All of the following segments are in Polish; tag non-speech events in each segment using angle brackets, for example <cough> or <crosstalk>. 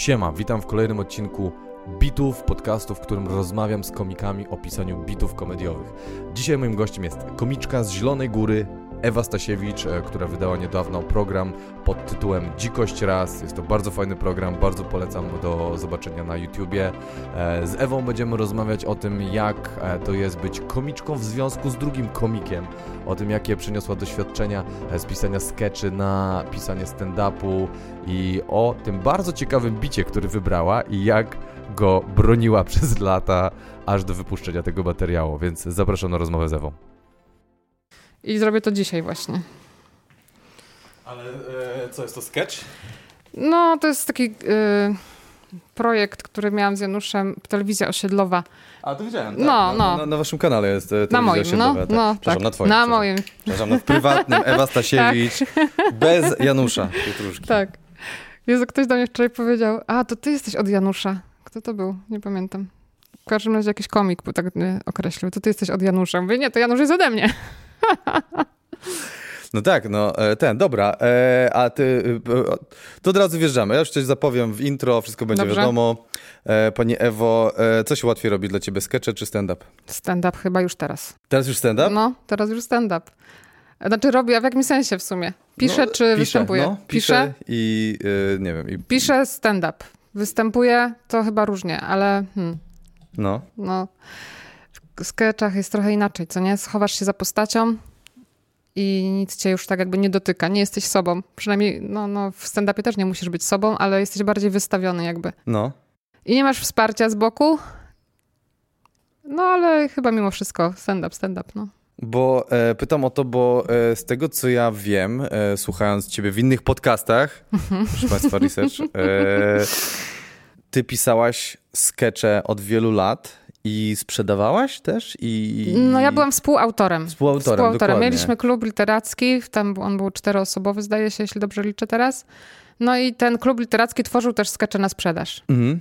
Siema, witam w kolejnym odcinku Bitów, podcastu, w którym rozmawiam z komikami o pisaniu bitów komediowych. Dzisiaj moim gościem jest komiczka z Zielonej Góry, Ewa Stasiewicz, e, która wydała niedawno program pod tytułem Dzikość Raz. Jest to bardzo fajny program, bardzo polecam do zobaczenia na YouTubie. E, z Ewą będziemy rozmawiać o tym, jak e, to jest być komiczką w związku z drugim komikiem, o tym, jakie przyniosła doświadczenia z pisania sketchy na pisanie stand-upu i o tym bardzo ciekawym bicie, który wybrała i jak go broniła <laughs> przez lata, aż do wypuszczenia tego materiału, więc zapraszam na rozmowę z Ewą. I zrobię to dzisiaj właśnie. Ale e, co jest to sketch? No, to jest taki y, projekt, który miałam z Januszem, telewizja osiedlowa. A, to widziałem. Tak. No, na, no. Na, na waszym kanale jest e, Na moim, no, tak. no, Przepraszam, tak. na twoim. Na przepraszam. moim, Przepraszam, no, w prywatnym Ewa Stasiewicz, <laughs> bez Janusza Pietruszki. tak. Jezu, ktoś do mnie wczoraj powiedział, a to ty jesteś od Janusza. Kto to był? Nie pamiętam. W każdym razie jakiś komik bo tak mnie określił. To ty jesteś od Janusza. Mówię, nie, to Janusz jest ode mnie. <laughs> No tak, no e, ten, dobra, e, a ty, e, to od razu wjeżdżamy. Ja już coś zapowiem w intro, wszystko będzie Dobrze. wiadomo. E, Pani Ewo, e, co się łatwiej robi dla ciebie, skecze czy stand-up? Stand-up chyba już teraz. Teraz już stand-up? No, teraz już stand-up. Znaczy robię, a w jakim sensie w sumie? Piszę No, czy piszę, występuję? No, piszę i e, nie wiem. I, Piszę stand-up. Występuję to chyba różnie, ale hmm, No, no, sketchach jest trochę inaczej, co nie? Schowasz się za postacią i nic cię już tak jakby nie dotyka. Nie jesteś sobą. Przynajmniej no, no, w stand-upie też nie musisz być sobą, ale jesteś bardziej wystawiony jakby. no. I nie masz wsparcia z boku. No ale chyba mimo wszystko stand-up, stand-up, no. Bo e, pytam o to, bo e, z tego co ja wiem, e, słuchając ciebie w innych podcastach, <laughs> proszę Państwa, research, e, ty pisałaś skecze od wielu lat i sprzedawałaś też? I, No ja byłam współautorem. Współautorem, dokładnie. Mieliśmy klub literacki, tam on był czteroosobowy, zdaje się, jeśli dobrze liczę teraz. No i ten klub literacki tworzył też skecze na sprzedaż. Mhm.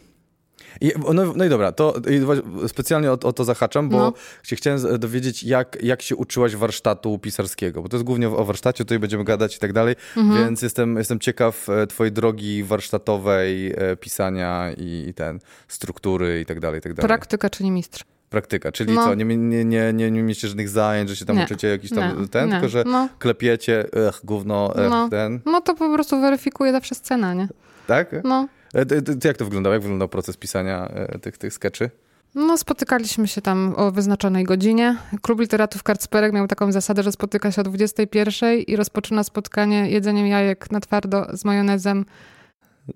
I, no, no i dobra, to i specjalnie o, o to zahaczam, bo No. się chciałem dowiedzieć, jak, jak się uczyłaś warsztatu pisarskiego, bo to jest głównie o warsztacie, tutaj będziemy gadać i tak dalej, Mhm. więc jestem, jestem ciekaw e, twojej drogi warsztatowej, e, pisania i, i ten, struktury i tak dalej, i tak dalej. Praktyka czyni mistrz. Praktyka, czyli No. co, nie, nie, nie, nie, nie mieście żadnych zajęć, że się tam Nie. uczycie jakiś tam Nie, ten, nie. tylko że No. klepiecie, ech, gówno, ech, No. ten, No to po prostu weryfikuje zawsze scena, nie? tak? No. E, Jak to wyglądało? Jak wyglądał proces pisania e, tych, tych skeczy? No, spotykaliśmy się tam o wyznaczonej godzinie. Klub Literatów Karcperek miał taką zasadę, że spotyka się o 21 i rozpoczyna spotkanie jedzeniem jajek na twardo z majonezem.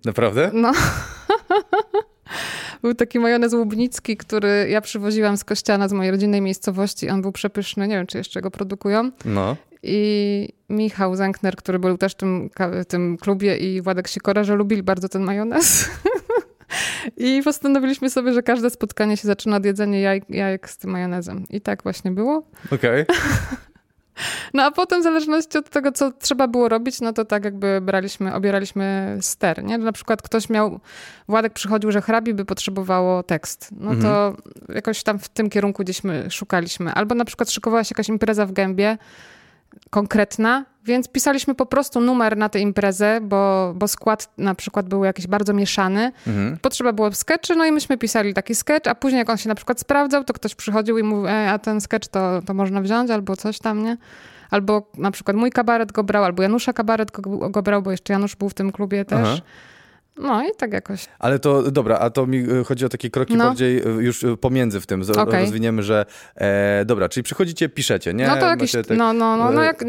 Naprawdę? No. <laughs> był taki majonez łubnicki, który ja przywoziłam z Kościana, z mojej rodzinnej miejscowości. On był przepyszny, nie wiem, czy jeszcze go produkują. No. I Michał Zękner, który był też w tym, w tym klubie i Władek Sikora, że lubili bardzo ten majonez. <laughs> I postanowiliśmy sobie, że każde spotkanie się zaczyna od jedzenia jaj, jajek z tym majonezem. I tak właśnie było. Okej. <laughs> No a potem w zależności od tego, co trzeba było robić, no to tak jakby braliśmy, obieraliśmy ster, nie? Na przykład ktoś miał, Władek przychodził, że hrabi by potrzebowało tekst. No to jakoś tam w tym kierunku gdzieś my szukaliśmy. Albo na przykład szykowała się jakaś impreza w gębie, konkretna, więc pisaliśmy po prostu numer na tę imprezę, bo, bo skład na przykład był jakiś bardzo mieszany. Mhm. Potrzeba było sketchy, no i myśmy pisali taki sketch, a później jak on się na przykład sprawdzał, to ktoś przychodził i mówił, e, a ten sketch to, to można wziąć, albo coś tam, nie? Albo na przykład mój kabaret go brał, albo Janusza kabaret go, go brał, bo jeszcze Janusz był w tym klubie też. Aha. No i tak jakoś. Ale to dobra, a to mi e, chodzi o takie kroki No. bardziej e, już e, pomiędzy w tym. Z, Okej. Rozwiniemy, że e, dobra, czyli przychodzicie, piszecie, nie? No to jakiś, te- no, no, no, no jak,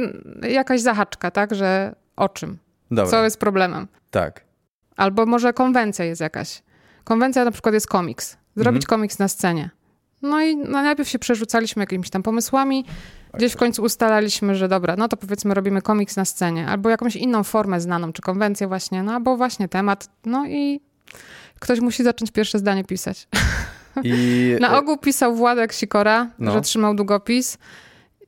jakaś zahaczka, tak, że o czym? Dobra, Co jest problemem? tak. Albo może konwencja jest jakaś. Konwencja na przykład jest komiks. Zrobić Mhm. komiks na scenie. No i najpierw się przerzucaliśmy jakimiś tam pomysłami, gdzieś w końcu ustalaliśmy, że dobra, no to powiedzmy robimy komiks na scenie, albo jakąś inną formę znaną, czy konwencję właśnie, no albo właśnie temat, no i ktoś musi zacząć pierwsze zdanie pisać. I, <laughs> Na ogół pisał Władek Sikora, No. że trzymał długopis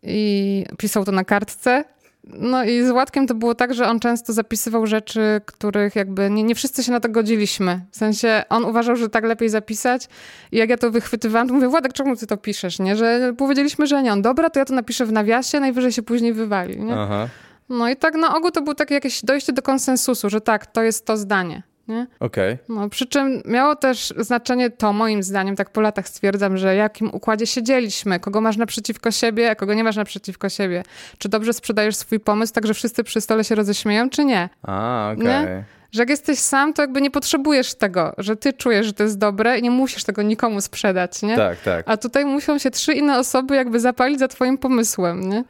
i pisał to na kartce. No i z Władkiem to było tak, że on często zapisywał rzeczy, których jakby nie, nie wszyscy się na to godziliśmy. W sensie on uważał, że tak lepiej zapisać i jak ja to wychwytywałam, to mówię, Władek, czemu ty to piszesz, nie? Że powiedzieliśmy, że nie, on dobra, to ja to napiszę w nawiasie, najwyżej się później wywali, nie? Aha. No i tak na ogół to było takie jakieś dojście do konsensusu, że tak, to jest to zdanie. Nie? Okej. No, przy czym miało też znaczenie to, moim zdaniem, tak po latach stwierdzam, że jakim układzie siedzieliśmy, kogo masz naprzeciwko siebie, a kogo nie masz naprzeciwko siebie. Czy dobrze sprzedajesz swój pomysł, tak że wszyscy przy stole się roześmieją, czy nie? A, okej. Nie? Że jak jesteś sam, to jakby nie potrzebujesz tego, że ty czujesz, że to jest dobre i nie musisz tego nikomu sprzedać, nie? Tak, tak. A tutaj muszą się trzy inne osoby jakby zapalić za twoim pomysłem, nie?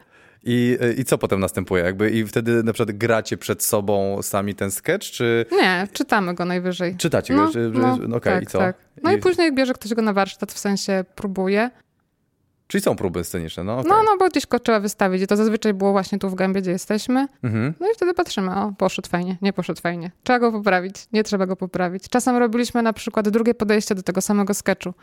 I, I co potem następuje? Jakby I wtedy na przykład gracie przed sobą sami ten sketch, czy Nie, czytamy go najwyżej. czytacie No, go? Czy, no, okej, tak, i co? tak. No i I- później bierze ktoś go na warsztat, w sensie próbuje. Czyli są próby sceniczne, no okej. No, no, bo gdzieś go trzeba wystawić. I to zazwyczaj było właśnie tu w gębie, gdzie jesteśmy. Mhm. No i wtedy patrzymy, o, poszedł fajnie, nie poszedł fajnie. Trzeba go poprawić, nie trzeba go poprawić. Czasem robiliśmy na przykład drugie podejście do tego samego sketchu,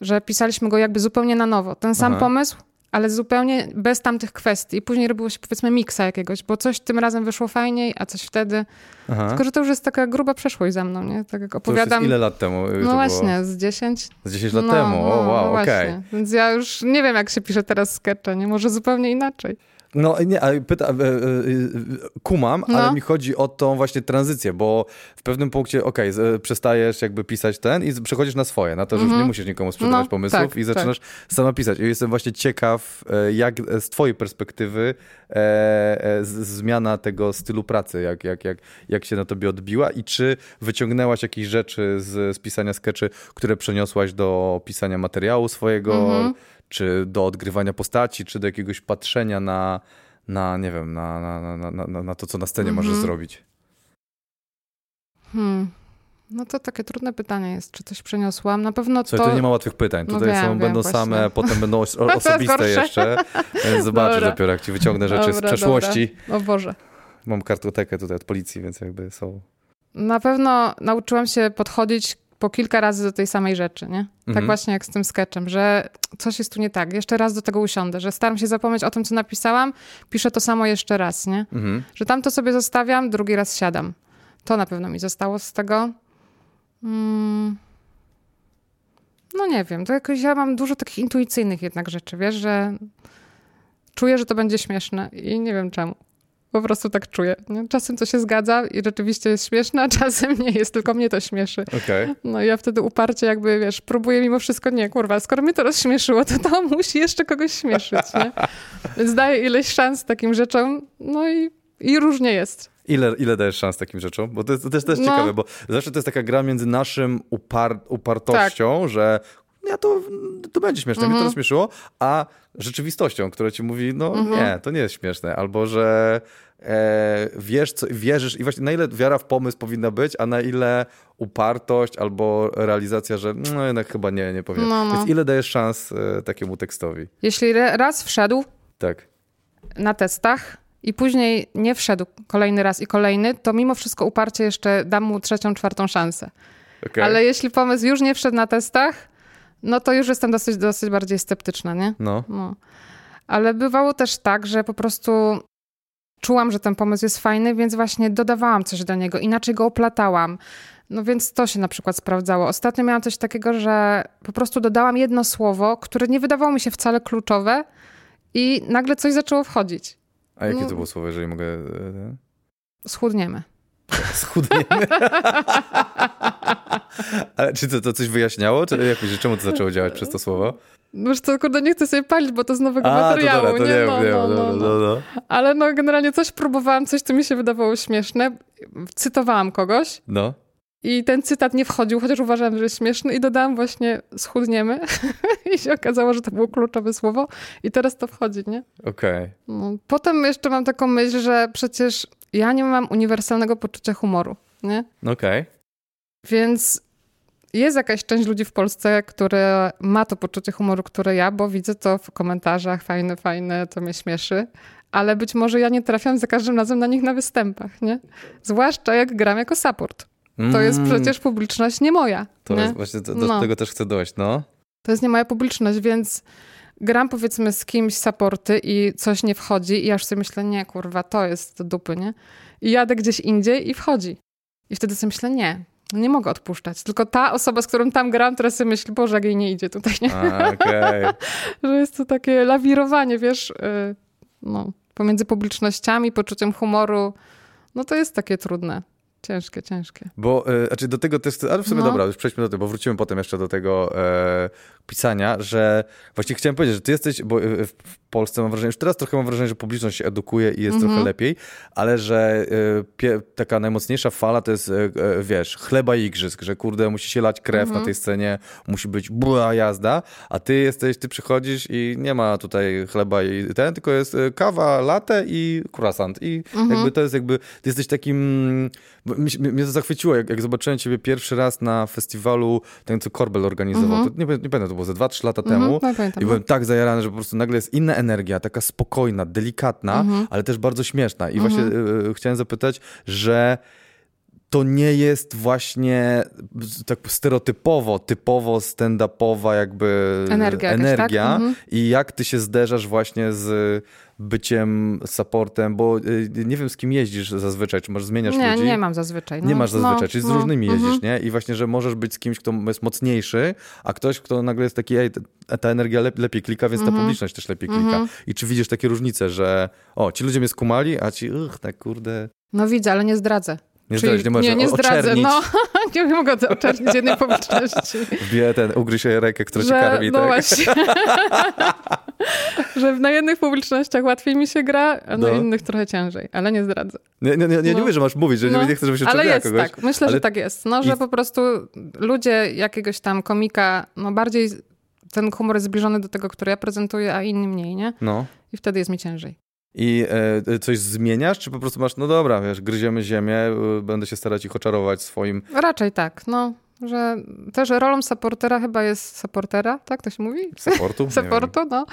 że pisaliśmy go jakby zupełnie na nowo. Ten sam Aha. pomysł, ale zupełnie bez tamtych kwestii. I później robiło się powiedzmy miksa jakiegoś, bo coś tym razem wyszło fajniej, a coś wtedy. Aha. Tylko, że to już jest taka gruba przeszłość za mną, nie? Tak jak To już opowiadam. ile lat temu? y, no było? właśnie, z 10. Z 10 lat temu, o wow, okej. właśnie. Więc ja już nie wiem, jak się pisze teraz skecze, nie? Może zupełnie inaczej. No nie, ale pyta, e, e, e, kumam, No. ale mi chodzi o tą właśnie tranzycję, bo w pewnym punkcie, okej, z- przestajesz jakby pisać ten i przechodzisz na swoje, na to, że już nie musisz nikomu sprzedawać Mhm. No, pomysłów tak, i zaczynasz sama pisać. I jestem właśnie ciekaw, jak z twojej perspektywy e, z- zmiana tego stylu pracy, jak, jak, jak, jak się na tobie odbiła i czy wyciągnęłaś jakieś rzeczy z, z pisania skeczy, które przeniosłaś do pisania materiału swojego, Mhm. Czy do odgrywania postaci, czy do jakiegoś patrzenia na, na nie wiem, na, na, na, na, na, to, co na scenie Mhm. możesz zrobić. Hmm. No to takie trudne pytanie jest, czy coś przeniosłam. Na pewno Słuchaj, to... to nie ma łatwych pytań. No Tutaj wiem, są, wiem, będą właśnie. same, potem będą os- <laughs> osobiste jeszcze, więc zobaczysz Dobra. dopiero, jak ci wyciągnę rzeczy z Dobra, przeszłości. Dobra. O Boże. Mam kartotekę tutaj od policji, więc jakby są... Na pewno nauczyłam się podchodzić po kilka razy do tej samej rzeczy, nie? Tak Mhm. właśnie jak z tym sketchem, że coś jest tu nie tak. Jeszcze raz do tego usiądę, że staram się zapomnieć o tym, co napisałam, piszę to samo jeszcze raz, nie? Mhm. Że tam to sobie zostawiam, drugi raz siadam. To na pewno mi zostało z tego. Mm. No nie wiem, to jakoś ja mam dużo takich intuicyjnych jednak rzeczy, wiesz, że czuję, że to będzie śmieszne i nie wiem czemu. Po prostu tak czuję. Nie? Czasem to się zgadza i rzeczywiście jest śmieszne, a czasem nie jest, tylko mnie to śmieszy. Okej. No i ja wtedy uparcie jakby, wiesz, próbuję mimo wszystko, nie, kurwa, skoro mnie to rozśmieszyło, to to <laughs> musi jeszcze kogoś śmieszyć, nie? Więc daję ileś szans takim rzeczom, no i, i różnie jest. Ile, ile dajesz szans takim rzeczom? Bo to jest to też, też No. ciekawe, bo zawsze to jest taka gra między naszym upar, upartością, Tak. że ja to, to będzie śmieszne, mnie to Mhm. rozśmieszyło, a rzeczywistością, która ci mówi, no Mhm. nie, to nie jest śmieszne, albo że e, wiesz, co, wierzysz i właśnie na ile wiara w pomysł powinna być, a na ile upartość albo realizacja, że no jednak chyba nie, nie powinien. No, no. Więc ile dajesz szans e, takiemu tekstowi? Jeśli re- raz wszedł Tak. na testach i później nie wszedł kolejny raz i kolejny, to mimo wszystko uparcie jeszcze dam mu trzecią, czwartą szansę. Okay. Ale jeśli pomysł już nie wszedł na testach, no to już jestem dosyć, dosyć bardziej sceptyczna, nie? No. No. Ale bywało też tak, że po prostu czułam, że ten pomysł jest fajny, więc właśnie dodawałam coś do niego, inaczej go oplatałam. No więc to się na przykład sprawdzało. Ostatnio miałam coś takiego, że po prostu dodałam jedno słowo, które nie wydawało mi się wcale kluczowe i nagle coś zaczęło wchodzić. A jakie No. to było słowo, jeżeli mogę... e, Schudniemy. <laughs> Schudniemy. <laughs> Ale czy to, to coś wyjaśniało? Czy jakoś, czemu to zaczęło działać przez to słowo? No Już to kurde nie chcę sobie palić, bo to z nowego A, to materiału, dobra, to nie? nie, No, nie, no, no, no, no, no. no. Ale no generalnie coś próbowałam, coś tu mi się wydawało śmieszne. Cytowałam kogoś No. i ten cytat nie wchodził, chociaż uważałam, że jest śmieszny i dodałam właśnie schudniemy <laughs> i się okazało, że to było kluczowe słowo i teraz to wchodzi, nie? Okej. No. Potem jeszcze mam taką myśl, że przecież ja nie mam uniwersalnego poczucia humoru, nie? Okej. Więc jest jakaś część ludzi w Polsce, które ma to poczucie humoru, które ja, bo widzę to w komentarzach, fajne, fajne, to mnie śmieszy. Ale być może ja nie trafiam za każdym razem na nich na występach, nie? Zwłaszcza jak gram jako support. To jest Mm, przecież publiczność nie moja. To nie? jest właśnie, do, do No. tego też chcę dojść, no. To jest nie moja publiczność, więc gram powiedzmy z kimś supporty i coś nie wchodzi i aż sobie myślę, nie kurwa, to jest do dupy, nie? I jadę gdzieś indziej i wchodzi. I wtedy sobie myślę, nie, nie mogę odpuszczać. Tylko ta osoba, z którą tam gram, teraz sobie myśli, Boże, jak jej nie idzie tutaj, nie? A, Okej. <laughs> Że jest to takie lawirowanie, wiesz, y, no, pomiędzy publicznościami, poczuciem humoru. No to jest takie trudne. Ciężkie, ciężkie. Bo, e, znaczy do tego też, ale w sumie no. dobra, już przejdźmy do tego, bo wrócimy potem jeszcze do tego e, pisania, że właśnie chciałem powiedzieć, że ty jesteś, bo w, w Polsce mam wrażenie, już teraz trochę mam wrażenie, że publiczność się edukuje i jest trochę mhm. lepiej, ale że e, pie, taka najmocniejsza fala to jest, e, e, wiesz, chleba i igrzysk, że kurde, musi się lać krew na mhm. tej scenie, musi być była jazda, a ty jesteś, ty przychodzisz i nie ma tutaj chleba i ten, tylko jest e, kawa, latte i croissant i mhm. jakby to jest jakby, ty jesteś takim, mnie to zachwyciło, jak, jak zobaczyłem ciebie pierwszy raz na festiwalu, ten co Korbel organizował, to nie, nie pamiętam, to było ze 2-3 lata temu no, i byłem no. tak zajarany, że po prostu nagle jest inna energia, taka spokojna, delikatna, mhm. ale też bardzo śmieszna. I właśnie y, chciałem zapytać, że to nie jest właśnie tak stereotypowo, typowo stand-upowa jakby energia, energia. Tak? Mhm. i jak ty się zderzasz właśnie z byciem supportem, bo y, nie wiem z kim jeździsz zazwyczaj, czy może zmieniasz nie, ludzi? Nie, mam zazwyczaj. No, nie masz zazwyczaj, no, czyli z no, różnymi jeździsz, -huh. nie? I właśnie, że możesz być z kimś, kto jest mocniejszy, a ktoś, kto nagle jest taki, ej, ta energia lep lepiej klika, więc ta mhm. publiczność też lepiej klika. Mhm. I czy widzisz takie różnice, że o, ci ludzie mnie skumali, a ci, uch, tak kurde... No widzę, ale nie zdradzę. Nie, Czyli, nie, nie, nie zdradzę, no. <laughs> nie mogę oczernić jednej publiczności. Wbije ten, ugryzie rękę, która że, cię karmi, no tak? właśnie. <laughs> że na jednych publicznościach łatwiej mi się gra, a na no. innych trochę ciężej, ale nie zdradzę. Nie, nie, nie, nie, no. mówię, że masz mówić, że no. nie, nie chcę, żeby się Ale jest kogoś. tak, myślę, ale... że tak jest. No, że I... po prostu ludzie jakiegoś tam komika, no bardziej ten humor jest zbliżony do tego, który ja prezentuję, a inni mniej, nie? No. I wtedy jest mi ciężej i e, coś zmieniasz, czy po prostu masz, no dobra, wiesz, gryziemy ziemię, y, będę się starać ich oczarować swoim... Raczej tak, no że też rolą supportera chyba jest supportera, tak to się mówi? Supportu? Supportu, no.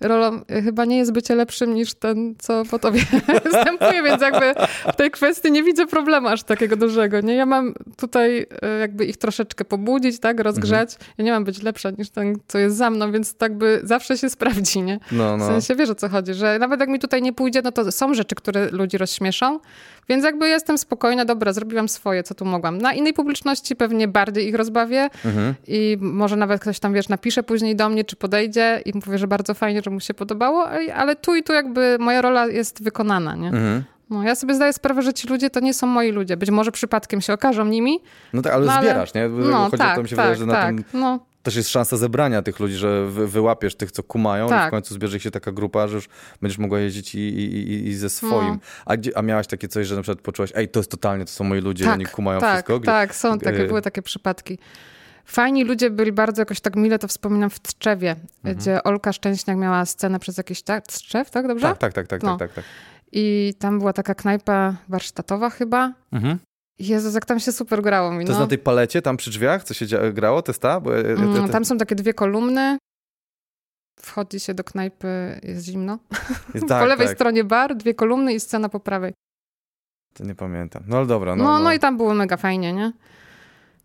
Rolą chyba nie jest bycie lepszym niż ten, co po tobie <laughs> występuje, więc jakby w tej kwestii nie widzę problemu aż takiego dużego, nie? Ja mam tutaj e, jakby ich troszeczkę pobudzić, tak, rozgrzać. Mhm. Ja nie mam być lepsza niż ten, co jest za mną, więc tak by zawsze się sprawdzi, nie? No, no. W sensie wiesz o co chodzi, że nawet jak mi tutaj nie pójdzie, no to są rzeczy, które ludzi rozśmieszą, więc jakby jestem spokojna, dobra, zrobiłam swoje, co tu mogłam. Na innej publiczności pewnie bardziej ich rozbawię mhm. i może nawet ktoś tam, wiesz, napisze później do mnie, czy podejdzie i powie, że bardzo fajnie, że mu się podobało, ale tu i tu jakby moja rola jest wykonana, nie? Mhm. No, ja sobie zdaję sprawę, że ci ludzie to nie są moi ludzie. Być może przypadkiem się okażą nimi. No tak, ale no, zbierasz, nie? No, Chodzi tak, o to, mi się tak, wydaje, że na tak, tym no. Też jest szansa zebrania tych ludzi, że wy, wyłapiesz tych, co kumają tak. i w końcu zbierze się taka grupa, że już będziesz mogła jeździć i, i, i ze swoim. No. A, gdzie, a miałaś takie coś, że na przykład poczułaś, ej, to jest totalnie, to są moi ludzie, tak, oni kumają tak, wszystko? Tak, są takie, były takie przypadki. Fajni ludzie byli bardzo jakoś tak mile, to wspominam w Tczewie, mhm. gdzie Olka Szczęśniak miała scenę przez jakiś tak, Tczew, tak dobrze? Tak, tak, tak, tak, no. tak, tak, tak. I tam była taka knajpa warsztatowa chyba. Mhm. Jezus, jak tam się super grało mi. To jest no. na tej palecie, tam przy drzwiach, co się grało, to jest ta? Bo, mm, tam są takie dwie kolumny. Wchodzi się do knajpy, jest zimno. Jest, <laughs> tak, po lewej tak. stronie bar, dwie kolumny i scena po prawej. To nie pamiętam. No ale dobra. No, no, no. no i tam było mega fajnie, nie?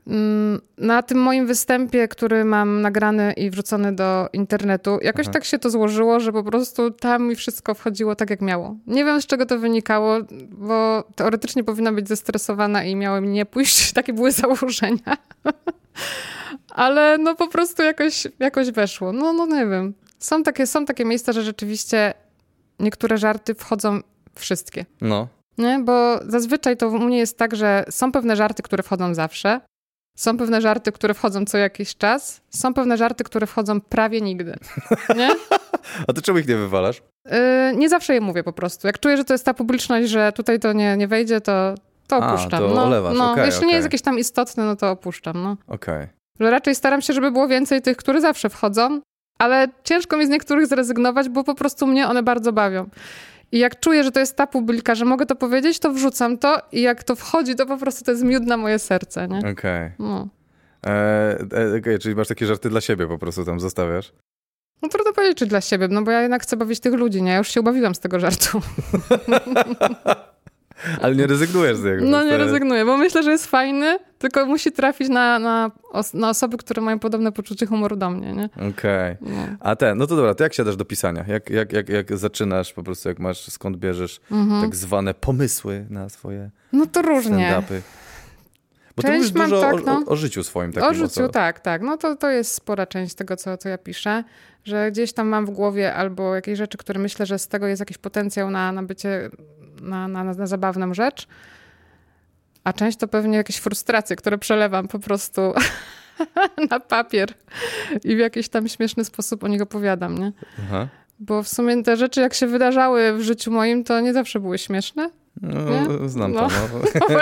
Mm, na tym moim występie, który mam nagrany i wrzucony do internetu, jakoś Aha. tak się to złożyło, że po prostu tam mi wszystko wchodziło tak, jak miało. Nie wiem, z czego to wynikało, bo teoretycznie powinna być zestresowana i miały mi nie pójść. Takie były założenia. <laughs> Ale no po prostu jakoś, jakoś weszło. No, no nie wiem. Są takie, są takie miejsca, że rzeczywiście niektóre żarty wchodzą wszystkie. No. Nie? Bo zazwyczaj to u mnie jest tak, że są pewne żarty, które wchodzą zawsze, są pewne żarty, które wchodzą co jakiś czas. Są pewne żarty, które wchodzą prawie nigdy. Nie? <laughs> A to czemu ich nie wywalasz? Yy, nie zawsze je mówię po prostu. Jak czuję, że to jest ta publiczność, że tutaj to nie, nie wejdzie, to, to opuszczam. A, to no, olewasz. no, okay, jeśli okay. nie jest jakieś tam istotne, no to opuszczam. No. Okej. Okay. Że raczej staram się, żeby było więcej tych, które zawsze wchodzą, ale ciężko mi z niektórych zrezygnować, bo po prostu mnie one bardzo bawią. I jak czuję, że to jest ta publika, że mogę to powiedzieć, to wrzucam to i jak to wchodzi, to po prostu to jest miód na moje serce, nie? Okej. Okay. No. E, e, okay, czyli masz takie żarty dla siebie po prostu tam zostawiasz? No trudno powiedzieć, czy dla siebie, no bo ja jednak chcę bawić tych ludzi, nie? Ja już się ubawiłam z tego żartu. <laughs> Ale nie rezygnujesz z niego. No nie rezygnuję, bo myślę, że jest fajny, tylko musi trafić na, na, os na osoby, które mają podobne poczucie humoru do mnie, nie? Okej. Okay. No. A ten, no to dobra, to jak siadasz do pisania? Jak, jak, jak, jak zaczynasz po prostu, jak masz, skąd bierzesz mhm. tak zwane pomysły na swoje No to różnie. Bo część ty mówisz dużo tak, no. o, o, życiu swoim. Takim o życiu, tak, tak. No to, to jest spora część tego, co, co ja piszę, że gdzieś tam mam w głowie albo jakieś rzeczy, które myślę, że z tego jest jakiś potencjał na, na bycie, na, na, na zabawną rzecz. A część to pewnie jakieś frustracje, które przelewam po prostu <laughs> na papier i w jakiś tam śmieszny sposób o nich opowiadam, nie? Aha. Bo w sumie te rzeczy, jak się wydarzały w życiu moim, to nie zawsze były śmieszne. No, nie? znam no. to. No. <laughs>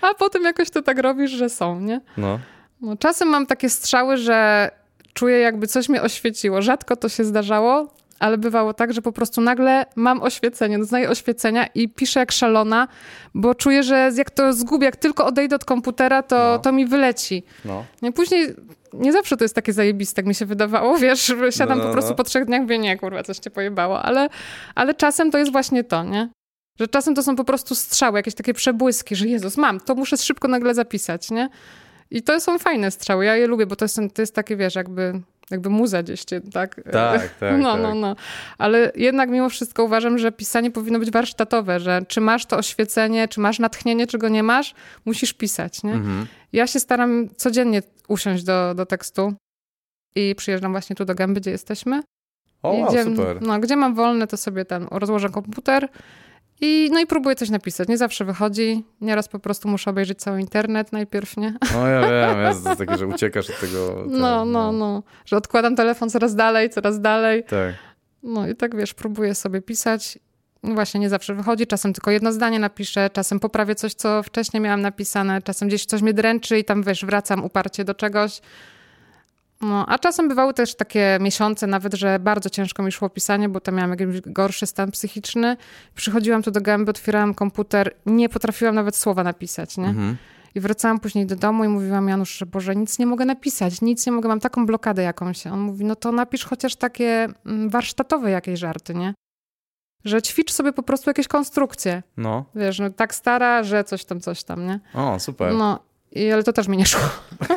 no A potem jakoś to tak robisz, że są, nie? No. no. Czasem mam takie strzały, że czuję jakby coś mnie oświeciło. Rzadko to się zdarzało, ale bywało tak, że po prostu nagle mam oświecenie, doznaję oświecenia i piszę jak szalona, bo czuję, że jak to zgubię, jak tylko odejdę od komputera, to, no. to mi wyleci. No. I później nie zawsze to jest takie zajebiste, jak mi się wydawało, <laughs> wiesz, siadam no, no, po prostu no. po trzech dniach, mówię, nie, kurwa, coś cię pojebało, ale, ale czasem to jest właśnie to, nie? Że czasem to są po prostu strzały, jakieś takie przebłyski, że Jezus, mam, to muszę szybko nagle zapisać, nie? I to są fajne strzały, ja je lubię, bo to jest, to jest takie, wiesz, jakby jakby muza gdzieś, tak? Tak, <laughs> tak. No, tak. no, no. Ale jednak mimo wszystko uważam, że pisanie powinno być warsztatowe, że czy masz to oświecenie, czy masz natchnienie, czy go nie masz, musisz pisać, nie? Mhm. Ja się staram codziennie usiąść do, do tekstu i przyjeżdżam właśnie tu do Gęby, gdzie jesteśmy. O, wow, gdzie, super. No, gdzie mam wolne, to sobie ten rozłożę komputer i, no i próbuję coś napisać. Nie zawsze wychodzi. Nieraz po prostu muszę obejrzeć cały internet najpierw, nie? No ja wiem, jest to takie, że uciekasz od tego. <laughs> Tak, no, no, no, no. Że odkładam telefon coraz dalej, coraz dalej. Tak. No i tak wiesz, próbuję sobie pisać. No właśnie, nie zawsze wychodzi. Czasem tylko jedno zdanie napiszę, czasem poprawię coś, co wcześniej miałam napisane, czasem gdzieś coś mnie dręczy i tam wiesz, wracam uparcie do czegoś. No, a czasem bywały też takie miesiące nawet, że bardzo ciężko mi szło pisanie, bo tam miałam jakiś gorszy stan psychiczny. Przychodziłam tu do gęby, otwierałam komputer, nie potrafiłam nawet słowa napisać, nie? Mhm. I wracałam później do domu i mówiłam Janusz, że Boże, nic nie mogę napisać, nic nie mogę, mam taką blokadę jakąś. On mówi, no to napisz chociaż takie mm, warsztatowe jakieś żarty, nie? Że ćwicz sobie po prostu jakieś konstrukcje. No. Wiesz, no tak stara, że coś tam, coś tam, nie? O, super. No i, ale to też mi nie szło. <laughs>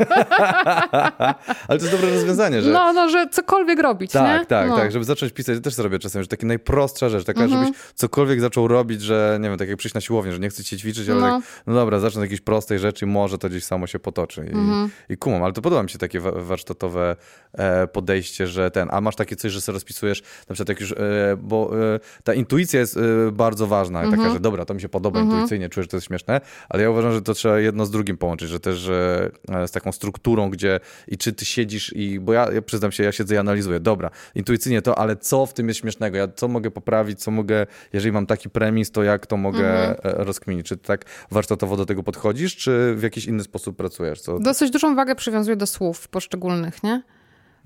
ale to jest dobre rozwiązanie, że... No, no, że cokolwiek robić, Tak, nie? tak, no. tak, żeby zacząć pisać, to też zrobię czasem, że taka najprostsza rzecz, taka, mhm. żebyś cokolwiek zaczął robić, że nie wiem, tak jak przyjść na siłownię, że nie chcę się ćwiczyć, ale no, tak, no dobra, zacznę od jakiejś prostej rzeczy, może to gdzieś samo się potoczy. I, mhm. i kumam, ale to podoba mi się takie warsztatowe e, podejście, że ten, a masz takie coś, że sobie rozpisujesz, na przykład jak już, e, bo e, ta intuicja jest bardzo ważna, mhm. taka, że dobra, to mi się podoba mhm. intuicyjnie, czuję, że to jest śmieszne, ale ja uważam, że to trzeba jedno z drugim połączyć, że też e, z taką strukturą, gdzie i czy ty siedzisz i, bo ja, ja przyznam się, ja siedzę i analizuję, dobra, intuicyjnie to, ale co w tym jest śmiesznego, ja co mogę poprawić, co mogę, jeżeli mam taki premis, to jak to mogę mhm. E, rozkminić, czy tak warsztatowo do tego podchodzisz, czy w jakiś inny sposób pracujesz? Co... Dosyć dużą wagę przywiązuję do słów poszczególnych, nie?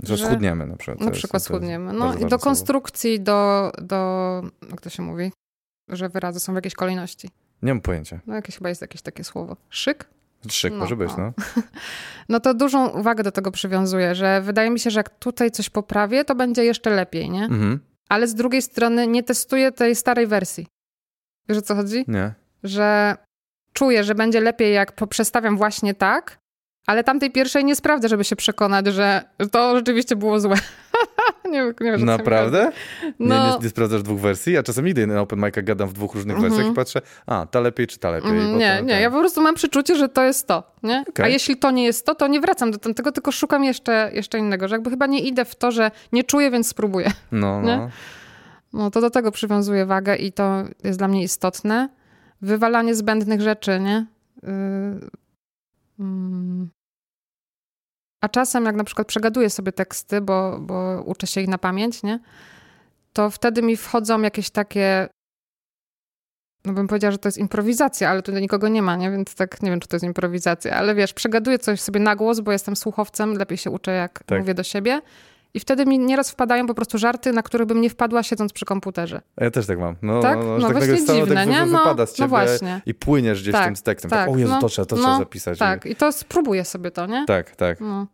Że, że schudniemy na przykład. Na przykład schudniemy. No i do konstrukcji, do, do, jak to się mówi, że wyrazy są w jakiejś kolejności. Nie mam pojęcia. No jakieś chyba jest jakieś takie słowo. Szyk? Szyk no, może być, no. no. <laughs> No to dużą uwagę do tego przywiązuję, że wydaje mi się, że jak tutaj coś poprawię, to będzie jeszcze lepiej, nie? Mhm. Ale z drugiej strony nie testuję tej starej wersji. Wiesz o co chodzi? Nie. Że czuję, że będzie lepiej, jak poprzestawiam właśnie tak, ale tamtej pierwszej nie sprawdzę, żeby się przekonać, że to rzeczywiście było złe. Nie, nie Naprawdę? No. Nie, nie, nie, sprawdzasz dwóch wersji? Ja czasem idę na open mic'a, gadam w dwóch różnych mm -hmm. wersjach i patrzę, a, ta lepiej czy ta lepiej. Mm, nie, nie, ja po prostu mam przeczucie, że to jest to, nie? Okay. A jeśli to nie jest to, to nie wracam do tego, tylko szukam jeszcze, jeszcze innego, że jakby chyba nie idę w to, że nie czuję, więc spróbuję. No, no. No to do tego przywiązuję wagę i to jest dla mnie istotne. Wywalanie zbędnych rzeczy, nie? Yy... Mm. A czasem, jak na przykład przegaduję sobie teksty, bo, bo uczę się ich na pamięć, nie? To wtedy mi wchodzą jakieś takie. No bym powiedziała, że to jest improwizacja, ale tutaj nikogo nie ma, nie? Więc tak nie wiem, czy to jest improwizacja. Ale wiesz, przegaduję coś sobie na głos, bo jestem słuchowcem, lepiej się uczę, jak tak. mówię do siebie. I wtedy mi nieraz wpadają po prostu żarty, na które bym nie wpadła siedząc przy komputerze. Ja też tak mam. No, tak? No, no tak właśnie dziwne, nie? No, wypada z no no właśnie. i płyniesz gdzieś tak, tym z tekstem. Tak, tak o Jezu, no, to trzeba, to no, trzeba zapisać. Tak, i to spróbuję sobie to, nie? Tak, tak. No.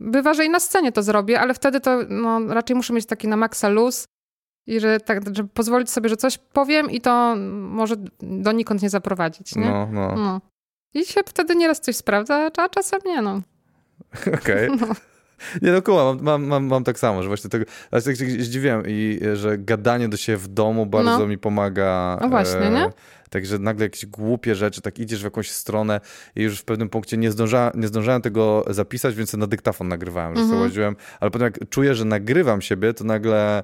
Bywa, że i na scenie to zrobię, ale wtedy to no, raczej muszę mieć taki na maksa luz i że tak, żeby pozwolić sobie, że coś powiem i to może donikąd nie zaprowadzić, nie? No, no. no. I się wtedy nieraz coś sprawdza, a czasem nie, no. Okej. Okay. <laughs> No. Nie no, kuła, mam, mam, mam, mam, tak samo, że właśnie tego, ale tak się zdziwiłem i że gadanie do siebie w domu bardzo no. mi pomaga. No właśnie, e, nie? Także nagle jakieś głupie rzeczy, tak idziesz w jakąś stronę i już w pewnym punkcie nie, zdąża, nie zdążałem tego zapisać, więc na dyktafon nagrywałem, że Mhm. sobie łaziłem, ale potem jak czuję, że nagrywam siebie, to nagle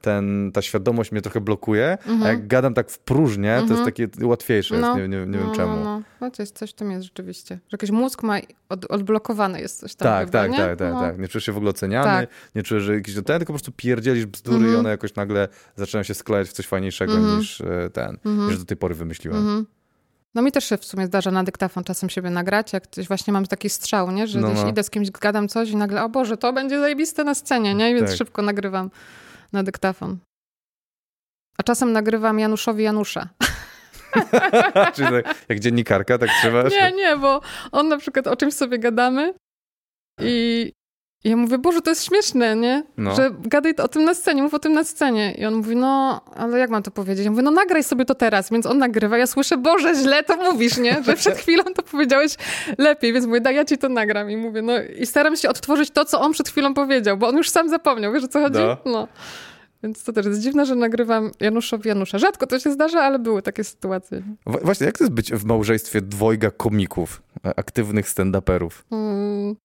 ten, ta świadomość mnie trochę blokuje, a jak gadam tak w próżnię, to jest takie łatwiejsze, jest, nie, nie, nie wiem Mhm. no, czemu. No, no. no to jest coś w tym jest rzeczywiście. Że jakiś mózg ma od, odblokowany jest coś tam. Tak, chyba, tak, nie? tak, tak, no. tak. Nie czujesz się w ogóle oceniany, Tak. nie czujesz, że jakiś ten, tylko po prostu pierdzielisz bzdury Mhm. i one jakoś nagle zaczynają się sklejać w coś fajniejszego niż e, ten, niż do tej pory wymyśliłem. Mhm. No mi też się w sumie zdarza na dyktafon czasem siebie nagrać, jak coś właśnie mam taki strzał, nie? Że No, no. idę z kimś, gadam coś i nagle, o Boże, to będzie zajebiste na scenie, nie? I więc Tak. szybko nagrywam na dyktafon. A czasem nagrywam Januszowi Janusza. <laughs> Czyli tak, jak dziennikarka, tak trzeba. Nie, nie, bo on na przykład o czymś sobie gadamy i i ja mówię, Boże, to jest śmieszne, nie? No. Że gadaj o tym na scenie, mów o tym na scenie. I on mówi, no, ale jak mam to powiedzieć? Ja mówię, no nagraj sobie to teraz. Więc on nagrywa, ja słyszę, Boże, źle to mówisz, nie? Że przed <laughs> chwilą to powiedziałeś lepiej. Więc mówię, daj, ja ci to nagram. I mówię, no i staram się odtworzyć to, co on przed chwilą powiedział, bo on już sam zapomniał. Wiesz, o co chodzi? No. No. Więc to też jest dziwne, że nagrywam Januszowi Janusza. Rzadko to się zdarza, ale były takie sytuacje. Właśnie, jak to jest być w małżeństwie dwojga komików, aktywnych stand-uperów? Mm,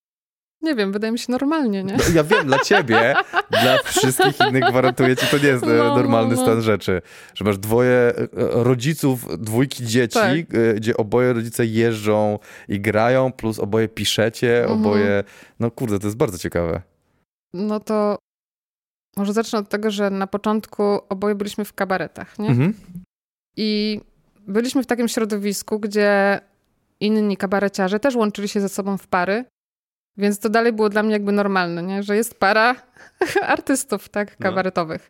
nie wiem, wydaje mi się normalnie, nie? No, ja wiem, dla ciebie, dla wszystkich innych gwarantuję ci, to nie jest e, No, normalny no, no. stan rzeczy. Że masz dwoje e, rodziców, dwójki dzieci, Tak. e, gdzie oboje rodzice jeżdżą i grają, plus oboje piszecie, Mhm. oboje... No kurde, to jest bardzo ciekawe. No to może zacznę od tego, że na początku oboje byliśmy w kabaretach, nie? Mhm. I byliśmy w takim środowisku, gdzie inni kabareciarze też łączyli się ze sobą w pary, więc to dalej było dla mnie jakby normalne, nie? że jest para <laughs> artystów tak No. kabaretowych.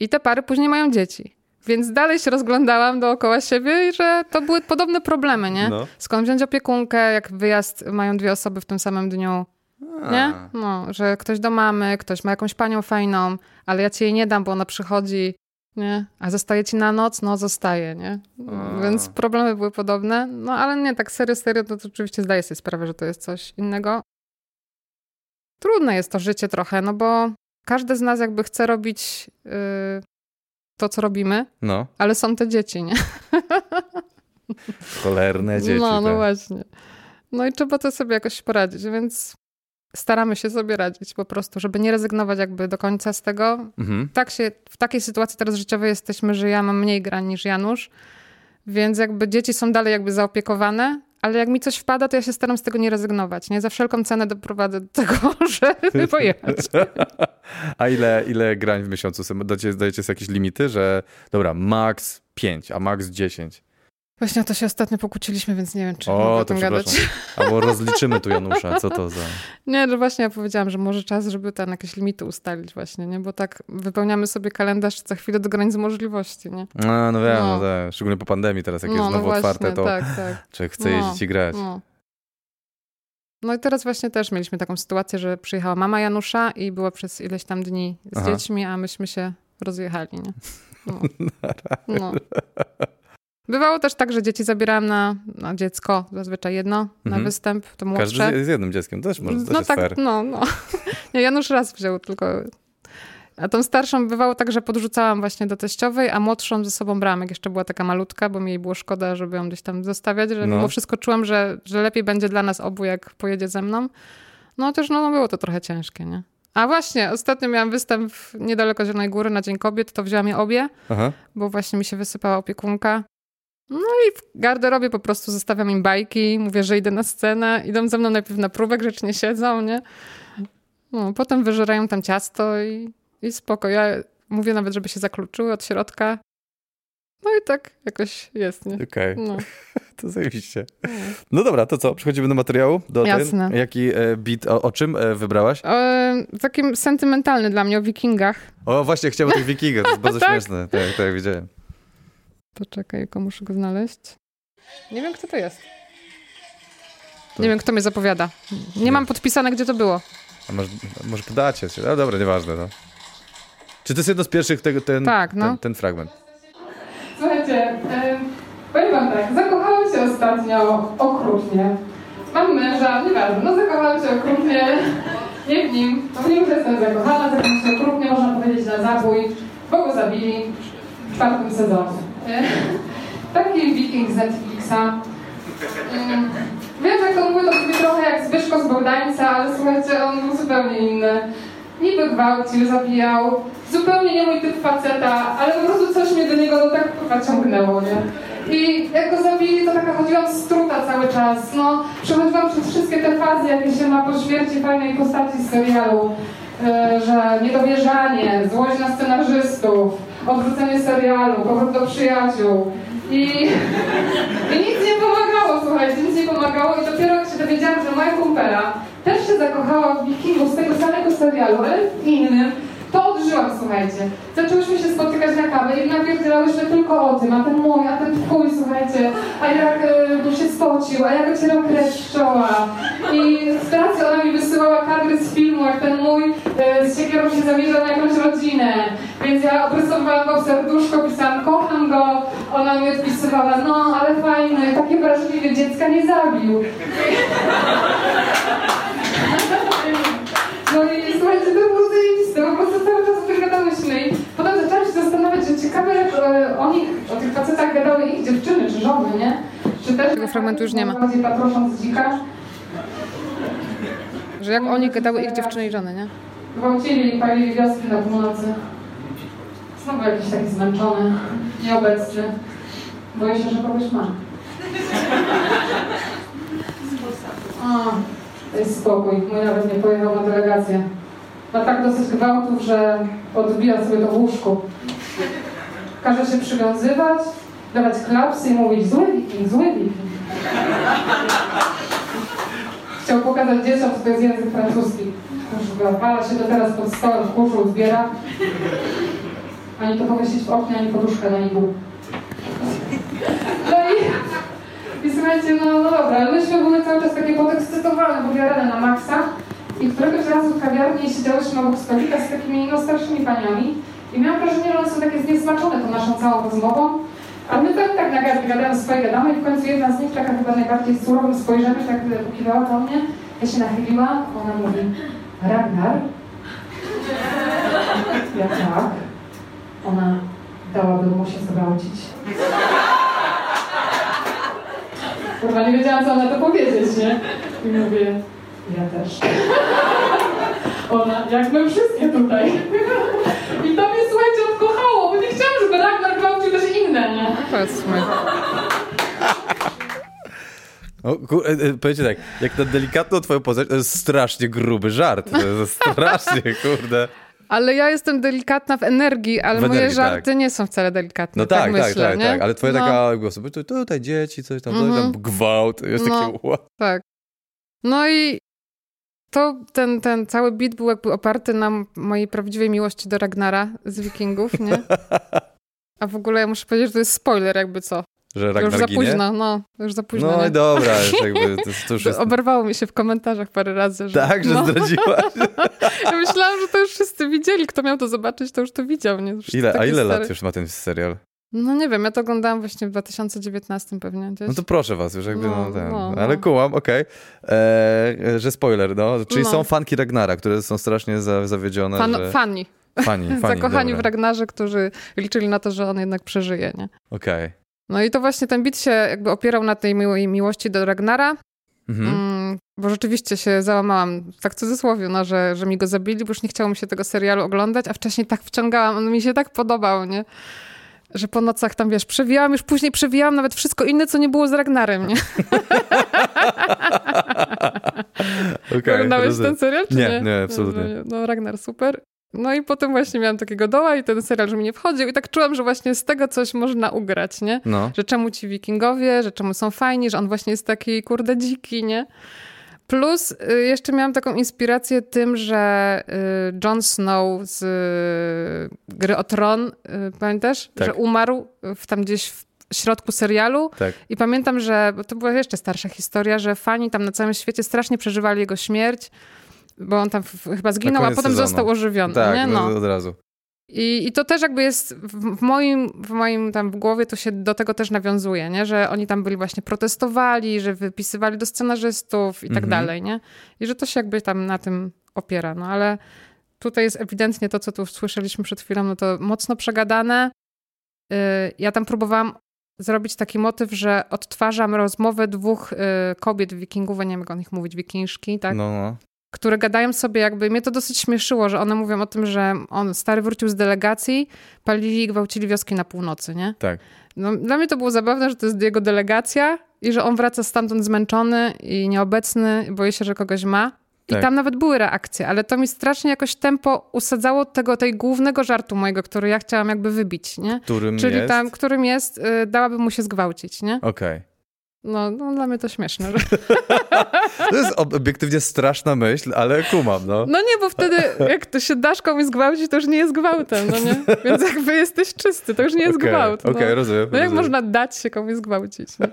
I te pary później mają dzieci. Więc dalej się rozglądałam dookoła siebie i że to były podobne problemy, nie? No. Skąd wziąć opiekunkę, jak wyjazd mają dwie osoby w tym samym dniu, nie? A. No, że ktoś do mamy, ktoś ma jakąś panią fajną, ale ja ci jej nie dam, bo ona przychodzi, nie? A zostaje ci na noc? No, zostaje, nie? A. Więc problemy były podobne. No, ale nie, tak serio, serio, to, to oczywiście zdaję sobie sprawę, że to jest coś innego. Trudne jest to życie trochę, no bo każdy z nas jakby chce robić yy, to, co robimy, No, ale są te dzieci, nie? cholerne dzieci. no, no tak. właśnie. No i trzeba to sobie jakoś poradzić, więc staramy się sobie radzić po prostu, żeby nie rezygnować jakby do końca z tego. Mhm. Tak się, w takiej sytuacji teraz życiowej jesteśmy, że ja mam mniej grań niż Janusz, więc jakby dzieci są dalej jakby zaopiekowane, ale jak mi coś wpada, to ja się staram z tego nie rezygnować. Nie za wszelką cenę doprowadzę do tego, <laughs> żeby <laughs> pojechać. A ile, ile grań w miesiącu? Dajecie, dajecie sobie jakieś limity, że dobra, max 5, a max 10. Właśnie o to się ostatnio pokłóciliśmy, więc nie wiem, czy O, mogę o to tym gadać. Albo rozliczymy tu Janusza, co to za... <laughs> Nie, że właśnie ja powiedziałam, że może czas, żeby tam jakieś limity ustalić właśnie, nie? Bo tak wypełniamy sobie kalendarz co chwilę do granic możliwości, nie? A, no wiem, no. No. tak. szczególnie po pandemii teraz, jak no, jest no znowu właśnie, otwarte, to tak, tak. <laughs> człowiek chce No, jeździć i grać. No. no i teraz właśnie też mieliśmy taką sytuację, że przyjechała mama Janusza i była przez ileś tam dni z Aha. dziećmi, a myśmy się rozjechali, nie? <laughs> No. no. Bywało też tak, że dzieci zabierałam na, na dziecko, zazwyczaj jedno, na Mhm. występ, to młodsze. Każdy z jednym dzieckiem, też może, to no tak, fair. no, no. <laughs> Nie, Janusz raz wziął tylko. A tą starszą bywało tak, że podrzucałam właśnie do teściowej, a młodszą ze sobą brałam, jak jeszcze była taka malutka, bo mi jej było szkoda, żeby ją gdzieś tam zostawiać, że No. mimo wszystko czułam, że, że lepiej będzie dla nas obu, jak pojedzie ze mną. No też no, było to trochę ciężkie, nie? A właśnie, ostatnio miałam występ niedaleko Zielonej Góry na Dzień Kobiet, to wzięłam je obie, Aha. bo właśnie mi się wysypała opiekunka. No i w garderobie po prostu zostawiam im bajki, mówię, że idę na scenę, idą ze mną najpierw na próbę, grzecznie siedzą, nie? No, potem wyżerają tam ciasto i, i spoko. Ja mówię nawet, żeby się zakluczyły od środka. No i tak jakoś jest, nie? Okej, No. <laughs> to zajebiście. no. No dobra, to co? Przechodzimy do materiału? Do ten- Jasne. Jaki e, beat, o, o czym e, wybrałaś? E, takim sentymentalny dla mnie o wikingach. O, właśnie, chciałem o tych <laughs> wikingach, to jest bardzo Tak. śmieszne. Tak, tak, widziałem. Poczekaj, tylko muszę go znaleźć. Nie wiem, kto to jest. To- Nie wiem, kto mnie zapowiada. Nie, Nie. mam podpisane, gdzie to było. A może, może podacie się? No dobra, nieważne, no. Czy to jest jedno z pierwszych, tego, ten, Tak, no. ten, ten fragment? Słuchajcie, e, powiem wam tak, zakochałam się ostatnio okrutnie. Mam męża, nieważne, no zakochałam się okrutnie, nie w nim, bo w nim już jestem zakochana, zakochałam się okrutnie, można powiedzieć na zabój, bo go zabili w czwartym sezonie. Nie? Taki wiking z Netflixa. Mm, Wiem, że to mówię, to brzmi trochę jak Zbyszko z Bogdańca, ale słuchajcie, on był zupełnie inny. Niby gwałcił, zabijał, zupełnie nie mój typ faceta, ale po prostu coś mnie do niego no tak kurwa ciągnęło, nie? I jak go zabili, to taka chodziłam struta cały czas, no. Przechodziłam przez wszystkie te fazy, jakie się ma po śmierci fajnej postaci z serialu. E, że niedowierzanie, złość na scenarzystów, odwrócenie serialu, powrót do przyjaciół. I, I nic nie pomagało, słuchajcie, nic nie pomagało i dopiero jak się dowiedziałam, że moja kumpela też się zakochała w wikingu z tego samego serialu, ale w innym, to odżyłam, słuchajcie. Zaczęłyśmy się spotykać na kawę i napierdzielałyśmy tylko o tym, a ten mój, a ten twój, słuchajcie, a jak y, się spocił, a jak ocierał krew z czoła. I w pracy ona mi wysyłała kadry z filmu, jak ten mój y, z siekierą się zamierzał na jakąś rodzinę. Więc ja oprysowałam go w serduszko, pisałam, kocham go. Ona mi odpisywała, no ale fajny, takie wrażliwe, dziecka nie zabił. No i słuchajcie, to było zajebiste, po prostu cały czas o tym gadałyśmy i potem zaczęłam się zastanawiać, że ciekawe jak e, o nich, o tych facetach gadały ich dziewczyny czy żony, nie? Czy też Tego fragmentu już nie ma. Bardziej patrosząc dzika, Że jak oni gadały ich dziewczyny i żony, nie? gwałcili i palili wioski na północy. Znowu jakiś taki zmęczony, nieobecny. Boję się, że kogoś ma. <laughs> O, jest spokój. Mój nawet nie pojechał na delegację. Ma tak dosyć gwałtów, że odbija sobie to w łóżku. Każe się przywiązywać, dawać klapsy i mówić zły wiking, zły wiking. Chciał pokazać dzieciom, że to jest język francuski. Kurwa, się do teraz pod stołem, kurzu zbiera. Ani to powiesić w oknie, ani poduszkę na nibu. Słuchajcie, no, no dobra, ale myśmy były cały czas takie podekscytowane, podjarane na maksa. I któregoś razu w kawiarni siedziałyśmy obok stolika z takimi no, starszymi paniami i miałam wrażenie, że one są takie zniesmaczone tą naszą całą rozmową. A my tak, tak nagadamy, gadamy swoje gadamy i w końcu jedna z nich, taka chyba najbardziej surowym spojrzeniem, tak pokiwała do mnie. Ja się nachyliłam, ona mówi, Ragnar? Ja tak. Ona dałaby mu się zwrócić. Kurwa, nie wiedziałam, co na to powiedzieć, nie? I mówię, ja też. Ona, jak my wszystkie tutaj. I to mnie, słuchajcie, odkochało, bo nie chciałam, żeby Ragnar gwałcił też inne, nie? Powiedzmy. O, kur, e, e, powiedzcie tak, jak na delikatną twoją postać, to jest strasznie gruby żart. To jest strasznie, kurde. Ale ja jestem delikatna w energii, ale W moje energii, żarty tak. nie są wcale delikatne. No tak, tak, myślę, tak, tak, ale twoja no, taka głos, tu, tutaj dzieci, coś tam, coś tam, Mhm. gwałt, jest No. takie? Tak. No i to ten, ten cały beat był jakby oparty na mojej prawdziwej miłości do Ragnara z Wikingów, nie? <laughs> A w ogóle ja muszę powiedzieć, że to jest spoiler jakby co. że już Ragnar za ginie? późno, no. Już za późno, No nie? i dobra, już jakby, to, to już jest... Oberwało mi się w komentarzach parę razy, że... Tak, że no. zdradziłaś? <laughs> Ja myślałam, że to już wszyscy widzieli. Kto miał to zobaczyć, to już to widział, nie? Już Ile, a ile stary. lat już ma ten serial? No nie wiem, ja to oglądałam właśnie w 2019 pewnie gdzieś. No to proszę was, już jakby, no, No, ten. no, no. Ale kułam, okej. E, Że spoiler, no. Czyli No. są fanki Ragnara, które są strasznie za, zawiedzione, Fan, że... Fani. Fani, <laughs> fani, Zakochani dobra. w Ragnarze, którzy liczyli na to, że on jednak przeżyje, nie? Okej. No i to właśnie ten bit się jakby opierał na tej miłej miłości do Ragnara, Mhm. mm, bo rzeczywiście się załamałam, tak w cudzysłowie, no, że, że mi go zabili, bo już nie chciało mi się tego serialu oglądać, a wcześniej tak wciągałam, on mi się tak podobał, nie? Że po nocach tam, wiesz, przewijałam, już później przewijałam nawet wszystko inne, co nie było z Ragnarem, nie? <laughs> Oglądałeś rozumiem. ten serial, czy Nie, nie? nie, absolutnie. No, no, Ragnar super. No i potem właśnie miałam takiego doła i ten serial, że mi nie wchodził i tak czułam, że właśnie z tego coś można ugrać, nie? No. Że czemu ci wikingowie, że czemu są fajni, że on właśnie jest taki kurde dziki, nie? Plus y, jeszcze miałam taką inspirację tym, że y, Jon Snow z y, Gry o Tron, pamiętasz? Tak. Że umarł w, tam gdzieś w środku serialu Tak. i pamiętam, że to była jeszcze starsza historia, że fani tam na całym świecie strasznie przeżywali jego śmierć, bo on tam chyba zginął, a potem sezonu. został ożywiony, Tak, nie? No. od razu. I, I to też jakby jest w, moim, w moim tam w głowie, to się do tego też nawiązuje, nie? Że oni tam byli właśnie protestowali, że wypisywali do scenarzystów i tak Mhm. dalej, nie? I że to się jakby tam na tym opiera, no ale tutaj jest ewidentnie to, co tu słyszeliśmy przed chwilą, no to mocno przegadane. Yy, Ja tam próbowałam zrobić taki motyw, że odtwarzam rozmowę dwóch y, kobiet wikingów, nie wiem jak o nich mówić, wikinżki, tak? No, no. Które gadają sobie jakby, mnie to dosyć śmieszyło, że one mówią o tym, że on stary wrócił z delegacji, palili i gwałcili wioski na północy, nie? Tak. No, dla mnie to było zabawne, że to jest jego delegacja i że on wraca stamtąd zmęczony i nieobecny, boi się, że kogoś ma. I Tak. tam nawet były reakcje, ale to mi strasznie jakoś tempo usadzało tego, tej głównego żartu mojego, który ja chciałam jakby wybić, nie? Którym Czyli jest? tam, którym jest, y, dałaby mu się zgwałcić, nie? Okej. No, no dla mnie to śmieszne. Że... <laughs> To jest ob- obiektywnie straszna myśl, ale kumam, no. No nie, bo wtedy jak to się dasz komuś zgwałcić, to już nie jest gwałtem, no nie? Więc jakby jesteś czysty, to już nie jest Okej, gwałt. No. Okej, rozumiem. No jak rozumiem. można dać się komuś zgwałcić? Nie?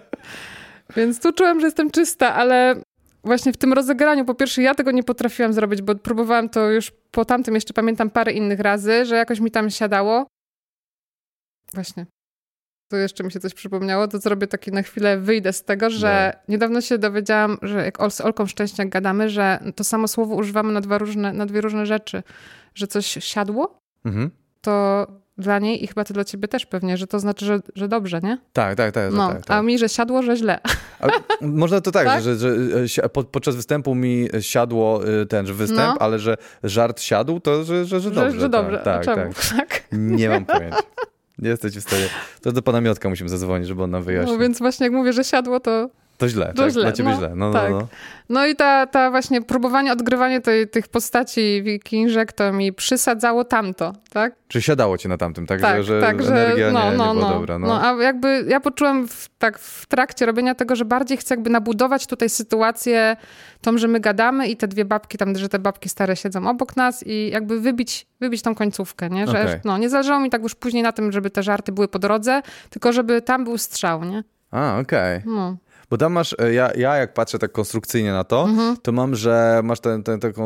Więc tu czułem, że jestem czysta, ale właśnie w tym rozegraniu, po pierwsze ja tego nie potrafiłam zrobić, bo próbowałam to już po tamtym, jeszcze pamiętam parę innych razy, że jakoś mi tam siadało. Właśnie. Tu jeszcze mi się coś przypomniało, to zrobię taki na chwilę, wyjdę z tego, że niedawno się dowiedziałam, że jak z Olką Szczęśniak gadamy, że to samo słowo używamy na, dwa różne, na dwie różne rzeczy. Że coś siadło, Mhm. to dla niej i chyba to dla ciebie też pewnie, że to znaczy, że, że dobrze, nie? Tak, tak, tak. No, tak, tak. a mi, że siadło, że źle. A <laughs> można to tak, Tak? Że, że e, po, podczas występu mi siadło e, ten że występ, No. ale że żart siadł, to że, że, że dobrze. że, że dobrze. Tak, a tak, czemu? tak. <laughs> Tak. Nie mam pojęcia. Nie jesteś w stanie. To do pana Miotka musimy zadzwonić, żeby on nam wyjaśnił. No więc właśnie jak mówię, że siadło, to... To źle, to tak? źle, Dla ciebie no, źle. No, tak. no, no. No i ta, ta właśnie próbowanie, odgrywanie tej, tych postaci wikingżek to mi przysadzało tamto, tak? Czy siadało ci na tamtym, tak? Tak, że, że tak, że energia no, nie, no, nie była no, dobra. No. no. a jakby ja poczułam w, tak w trakcie robienia tego, że bardziej chcę jakby nabudować tutaj sytuację tą, że my gadamy i te dwie babki tam, że te babki stare siedzą obok nas i jakby wybić, wybić tą końcówkę, nie? Że Okej. no, nie zależało mi tak już później na tym, żeby te żarty były po drodze, tylko żeby tam był strzał, nie? A, okej. No. Bo tam masz, e, ja, ja jak patrzę tak konstrukcyjnie na to, Mhm. to mam, że masz ten, ten, taką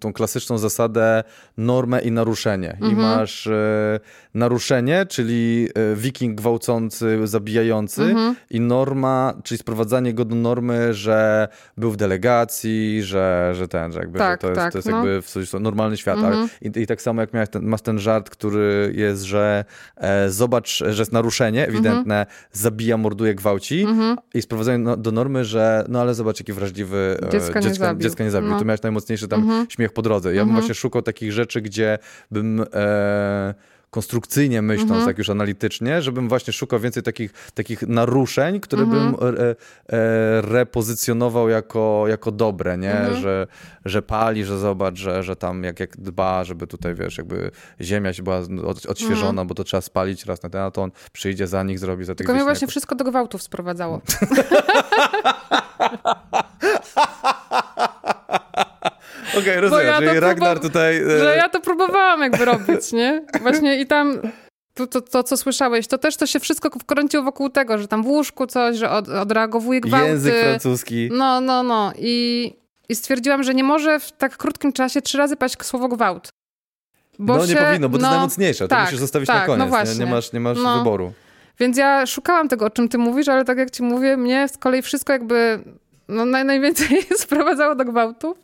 tą klasyczną zasadę normę i naruszenie. Mhm. I masz e, naruszenie, czyli e, wiking gwałcący, zabijający Mhm. i norma, czyli sprowadzanie go do normy, że był w delegacji, że, że ten, że jakby Tak, że to jest, tak, to jest no. jakby w normalny świat. Mhm. Ale I, I tak samo jak miałeś ten, masz ten żart, który jest, że e, zobacz, że jest naruszenie ewidentne, zabija, morduje, gwałci Mhm. i sprowadzenie no, do normy, że no ale zobacz, jaki wrażliwy e, Dziecka nie zabił. dziecka nie zabił. No. To miałeś najmocniejszy tam Mhm. śmiech po drodze. Ja bym Mhm. właśnie szukał takich rzeczy, gdzie bym e, konstrukcyjnie myśląc, Mhm. tak już analitycznie, żebym właśnie szukał więcej takich, takich naruszeń, które Mhm. bym e, e, repozycjonował jako, jako dobre, nie? Mhm. Że, że pali, że zobacz, że, że tam jak, jak dba, żeby tutaj, wiesz, jakby ziemia się była od, odświeżona, Mhm. bo to trzeba spalić raz na ten, a to on przyjdzie za nich, zrobi za tych Tylko mnie właśnie wszystko do gwałtów sprowadzało. <laughs> <laughs> Okej, rozumiem, ja to czyli Ragnar tutaj... e, Że ja to próbowałam jakby robić, nie? Właśnie i tam to, to, to, co słyszałeś, to też to się wszystko kręciło wokół tego, że tam w łóżku coś, że od, odreagowuje gwałty. Język francuski. No, no, no. I, I stwierdziłam, że nie może w tak krótkim czasie trzy razy paść słowo gwałt. Bo no nie się- powinno, bo to no, jest najmocniejsze. To tak, musisz zostawić tak, na koniec. No nie? właśnie. Nie masz, nie masz No. wyboru. Więc ja szukałam tego, o czym ty mówisz, ale tak jak ci mówię, mnie z kolei wszystko jakby no, naj, najwięcej <laughs> sprowadzało do gwałtów.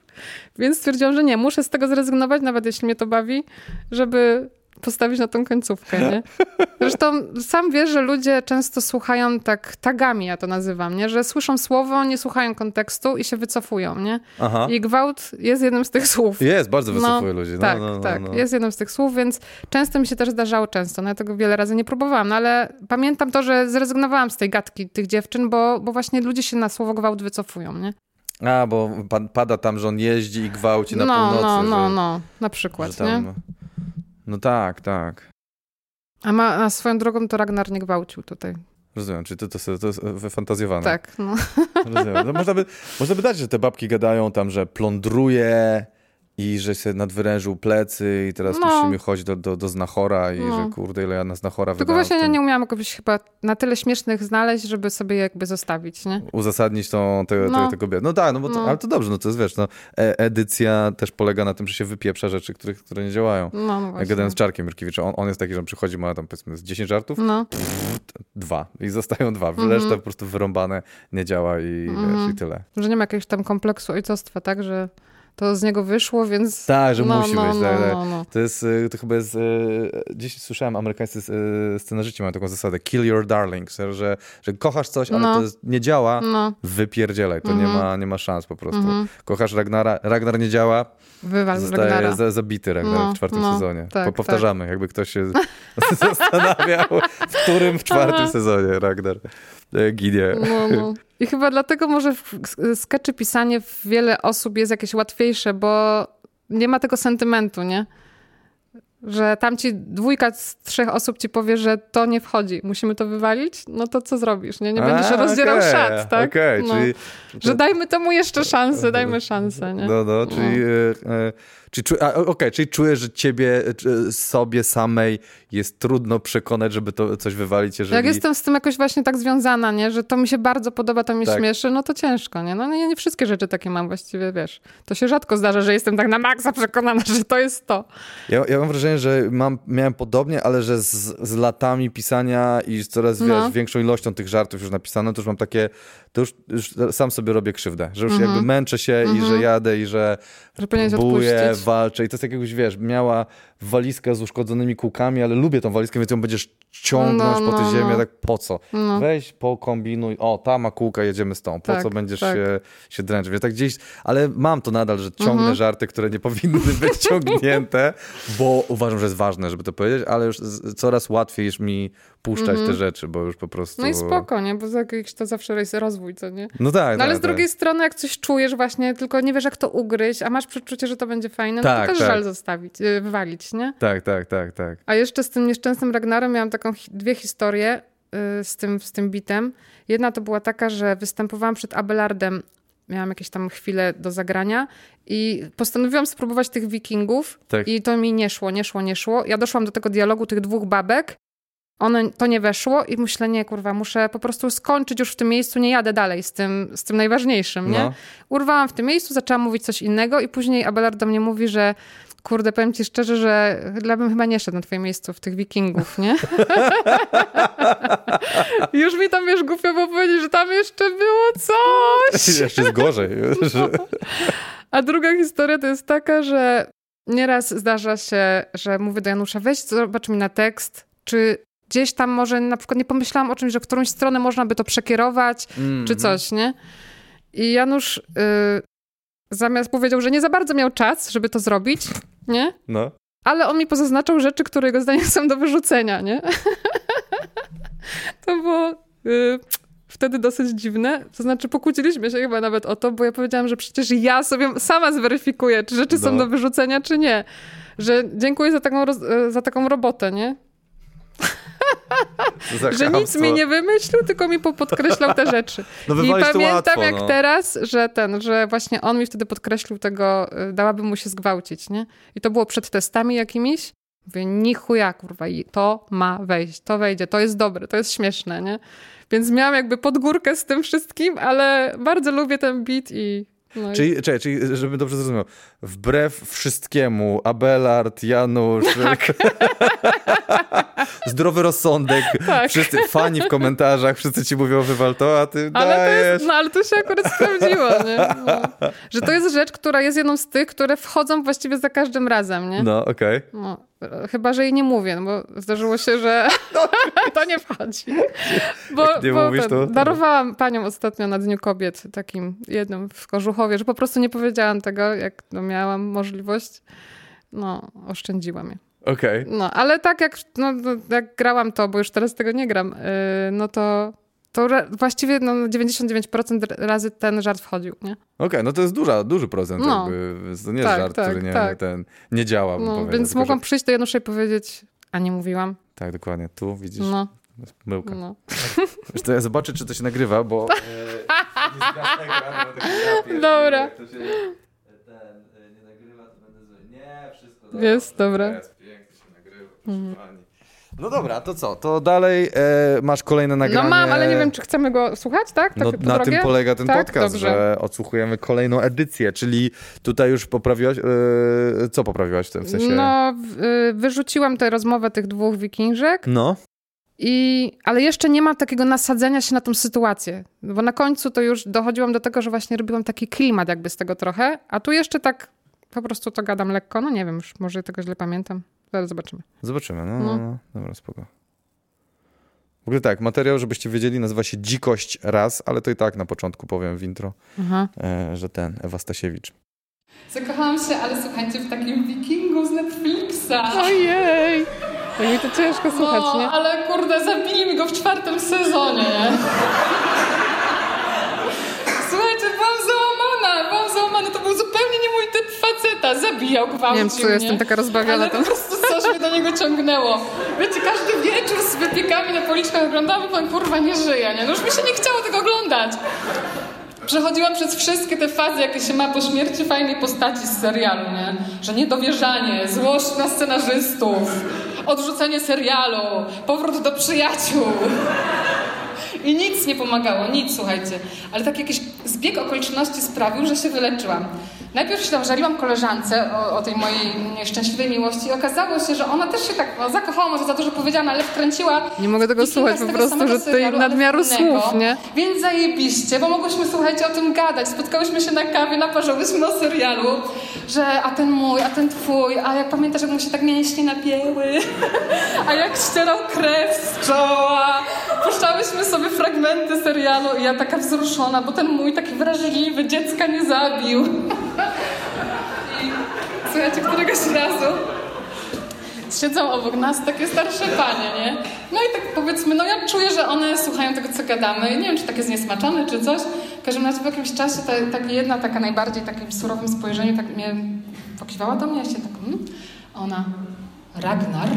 Więc stwierdziłam, że nie, muszę z tego zrezygnować, nawet jeśli mnie to bawi, żeby postawić na tą końcówkę, nie? <laughs> Zresztą sam wiesz, że ludzie często słuchają tak tagami, ja to nazywam, nie? Że słyszą słowo, nie słuchają kontekstu i się wycofują, nie? Aha. I gwałt jest jednym z tych słów. Jest, bardzo wycofuje No, ludzi. No, tak, no, no, tak. no. Jest jednym z tych słów, więc często mi się też zdarzało często. No ja tego wiele razy nie próbowałam, no ale pamiętam to, że zrezygnowałam z tej gadki tych dziewczyn, bo, bo właśnie ludzie się na słowo gwałt wycofują, nie? A, bo pa- pada tam, że on jeździ i gwałci na no, północy. no, no, że, no, na przykład, tam... nie? No tak, tak. A, ma, a swoją drogą to Ragnar nie gwałcił tutaj. Rozumiem, czyli to, to, to, to jest wyfantazjowane. Tak, no. Rozumiem. No, można, by, można by dać, że te babki gadają tam, że plądruje i że się nadwyrężył plecy i teraz No. musimy chodzić do, do, do znachora i No. że kurde, ile ja na znachora Tylko właśnie ja nie umiałam jakoś chyba na tyle śmiesznych znaleźć, żeby sobie jakby zostawić, nie? uzasadnić tą, te, No. te, te kobiety. No tak, no bo to, No. ale to dobrze, no to jest, wiesz, no, e edycja też polega na tym, że się wypieprza rzeczy, których, które nie działają. No, no Jak właśnie. gadałem z Czarkiem Jurkiewiczem, on, on jest taki, że on przychodzi, ma tam powiedzmy z 10 żartów, No, dwa i zostają dwa. Mhm. Reszta po prostu wyrąbane, nie działa i, Mhm. wiesz, i tyle. że nie ma jakiegoś tam kompleksu ojcostwa, tak? Że to z niego wyszło, więc... Tak, że no, musi no, być. no, tak, tak. no, no. To jest, y, to chyba jest, y, gdzieś słyszałem, amerykańscy y, scenarzyści mają taką zasadę, kill your darlings, że, że kochasz coś, ale No. to nie działa, No, wypierdzielaj, to nie, Mhm. ma, nie ma szans po prostu. Mhm. Kochasz Ragnara, Ragnar nie działa, wywal zostaje za, zabity Ragnar No, w czwartym no, sezonie. tak, Po, powtarzamy, jakby ktoś się <laughs> zastanawiał, w którym w czwartym sezonie Ragnar ginie. No, no. <laughs> I chyba dlatego może skeczy pisanie w wiele osób jest jakieś łatwiejsze, bo nie ma tego sentymentu, nie? Że tam ci dwójka z trzech osób ci powie, że to nie wchodzi, musimy to wywalić, no to co zrobisz, nie? Nie będziesz A, rozdzierał okej, szat, tak? Okej, no. czyli... Że dajmy temu jeszcze szansę, dajmy szansę, nie? No, no, czyli, e, e, czyli, czu, okej, czyli czujesz, że ciebie e, czy sobie samej jest trudno przekonać, żeby to coś wywalić, jeżeli... Jak jestem z tym jakoś właśnie tak związana, nie? Że to mi się bardzo podoba, to mi Tak. śmieszy, no to ciężko, nie? No nie, nie wszystkie rzeczy takie mam właściwie, wiesz. To się rzadko zdarza, że jestem tak na maksa przekonana, <laughs> że to jest to. Ja, ja mam wrażenie, że mam, miałem podobnie, ale że z, z latami pisania i z coraz No. wiesz, większą ilością tych żartów już napisano, to już mam takie, to już, już sam sobie robię krzywdę, że już Mhm. jakby męczę się i że jadę i że Że próbuję, walczę i to jest jakbyś, wiesz, miała walizkę z uszkodzonymi kółkami, ale lubię tą walizkę, więc ją będziesz ciągnąć No, po tę no, ziemię, no. tak po co? No. Weź, pokombinuj, o, ta ma kółka, jedziemy z tą, po Tak, co będziesz tak. się, się dręczyć? Więc tak gdzieś, ale mam to nadal, że ciągnę Mhm. żarty, które nie powinny być <laughs> ciągnięte, bo uważam, że jest ważne, żeby to powiedzieć, ale już coraz łatwiej jest mi puszczać te rzeczy, bo już po prostu... Mhm. No i spoko, nie? Bo jakiś to zawsze jest rozwój, co nie? No tak, No ale tak, z drugiej strony, jak coś czujesz właśnie, tylko nie wiesz, jak to ugryźć, a masz przeczucie, że to będzie fajne, no Tak, to też tak. żal zostawić, y, nie? Tak, tak, tak, tak. A jeszcze z tym nieszczęsnym Ragnarem miałam taką hi- dwie historie y, z tym, z tym bitem. Jedna to była taka, że występowałam przed Abelardem, miałam jakieś tam chwile do zagrania i postanowiłam spróbować tych wikingów Tak. i to mi nie szło, nie szło, nie szło. Ja doszłam do tego dialogu tych dwóch babek, one, to nie weszło i myślę, nie kurwa, muszę po prostu skończyć już w tym miejscu, nie jadę dalej z tym, z tym najważniejszym, nie? No. Urwałam w tym miejscu, zaczęłam mówić coś innego i później Abelard do mnie mówi, że kurde, powiem ci szczerze, że ja bym chyba nie szedł na twoje miejscu w tych wikingów, nie? <laughs> Już mi tam, wiesz, głupio było powiedzieć, że tam jeszcze było coś. <laughs> Jeszcze jest gorzej. że- <laughs> A druga historia to jest taka, że nieraz zdarza się, że mówię do Janusza, weź zobacz mi na tekst, czy gdzieś tam może na przykład nie pomyślałam o czymś, że w którąś stronę można by to przekierować, Mm, czy coś, nie? I Janusz y, zamiast powiedział, że nie za bardzo miał czas, żeby to zrobić, nie? No. Ale on mi pozaznaczał rzeczy, które jego zdaniem są do wyrzucenia, nie? to było y, wtedy dosyć dziwne. To znaczy pokłóciliśmy się chyba nawet o to, bo ja powiedziałam, że przecież ja sobie sama zweryfikuję, czy rzeczy są No. do wyrzucenia, czy nie. Że dziękuję za taką, y, za taką robotę, nie? Że nic mi nie wymyślił, tylko mi po- podkreślał te rzeczy. <laughs> No I pamiętam łatwo, jak no. teraz, że ten, że właśnie on mi wtedy podkreślił tego, y, dałaby mu się zgwałcić, nie? I to było przed testami jakimiś. Mówię, ni chuja, kurwa, i to ma wejść, to wejdzie, to jest dobre, to jest śmieszne, nie? Więc miałam jakby podgórkę z tym wszystkim, ale bardzo lubię ten beat i... No i- Czyli, czekaj, czyli, żebym dobrze zrozumiał, wbrew wszystkiemu, Abelard, Janusz, Tak. <laughs> zdrowy rozsądek, <laughs> Tak. wszyscy fani w komentarzach, wszyscy ci mówią wywal to, a ty Ale to, dajesz. jest, no, ale to się akurat sprawdziło, nie? No. Że to jest rzecz, która jest jedną z tych, które wchodzą właściwie za każdym razem, nie? No, okej. No, e, chyba, że jej nie mówię, no bo zdarzyło się, że <laughs> <laughs> to nie wchodzi. Bo, nie bo mówisz, to- darowałam panią ostatnio na Dniu Kobiet, takim jednym w Kożuchowie, że po prostu nie powiedziałam tego, jak no, miałam możliwość. No, oszczędziłam je. Okej. No, ale tak jak, no, no, jak grałam to, bo już teraz tego nie gram, yy, no to, to właściwie no, 99% razy ten żart wchodził, nie? Okej, no to jest duża, duży procent No. jakby, to nie jest Tak, żart, tak, który nie, tak. ten, nie działa, No, powiedział, więc tylko, mogłam że- przyjść do Janusza i powiedzieć, a nie mówiłam. Tak, dokładnie, tu widzisz, No, myłka. no. Wiesz, to ja zobaczę, czy to się nagrywa, bo... e, <laughs> Dobra. jak to się, ten, e, nie nagrywa, to będę zły. Nie, wszystko dobrze. Jest, dobra. Pani. No dobra, to co? To dalej e, masz kolejne nagranie. No mam, ale nie wiem, czy chcemy go słuchać, tak? tak No, na drogie? tym polega ten Tak? podcast, Dobrze. że odsłuchujemy kolejną edycję, czyli tutaj już poprawiłaś, e, co poprawiłaś w tym sensie? No, w- y, wyrzuciłam tę rozmowę tych dwóch wikingrzek No. I, ale jeszcze nie mam takiego nasadzenia się na tą sytuację, bo na końcu to już dochodziłam do tego, że właśnie robiłam taki klimat jakby z tego trochę, a tu jeszcze tak po prostu to gadam lekko. No nie wiem, już może tego źle pamiętam. Zaraz zobaczymy. Zobaczymy, no, no. no. dobra, spoko. W ogóle tak, materiał, żebyście wiedzieli, nazywa się Dzikość raz, ale to i tak na początku powiem w intro, e, że ten, Ewa Stasiewicz. Zakochałam się, ale słuchajcie, w takim wikingu z Netflixa. Ojej! Tak mi to ciężko słuchać, no, nie? ale kurde, zabili mi go w czwartym sezonie, nie? Faceta. Zabijał, gwałcił Nie wiem, co jestem taka rozbawiona. Ale po prostu coś mnie do niego ciągnęło. Wiecie, każdy wieczór z wypiekami na policzkach oglądamy, pan kurwa nie żyje, nie? No już mi się nie chciało tego oglądać. Przechodziłam przez wszystkie te fazy, jakie się ma po śmierci fajnej postaci z serialu, nie? Że niedowierzanie, złość na scenarzystów, odrzucenie serialu, powrót do przyjaciół. I nic nie pomagało, nic, słuchajcie. Ale tak jakiś zbieg okoliczności sprawił, że się wyleczyłam. Najpierw się tam żaliłam koleżance o, o, tej mojej nieszczęśliwej miłości i okazało się, że ona też się tak no, zakochała może za dużo powiedziałam, ale wkręciła... Nie mogę tego słuchać po prostu, że tutaj nadmiaru słów, nie? Więc zajebiście, bo mogłyśmy, słuchajcie, o tym gadać. Spotkałyśmy się na kawie, naparzyłyśmy o serialu, że a ten mój, a ten twój, a jak pamiętasz, jak mu się tak mięśnie napięły, <laughs> a jak ścierał krew z czoła. Puszczałyśmy sobie fragmenty serialu i ja taka wzruszona, bo ten mój taki wrażliwy dziecka nie zabił. I słuchajcie, któregoś razu siedzą obok nas takie starsze panie, nie? No i tak powiedzmy, no ja czuję, że one słuchają tego, co gadamy. Nie wiem, czy tak jest zniesmaczone, czy coś. W każdym razie w jakimś czasie ta, tak jedna taka najbardziej takim surowym spojrzeniu tak mnie pokiwała do mnie, ja się tak, hmm? ona, Ragnar?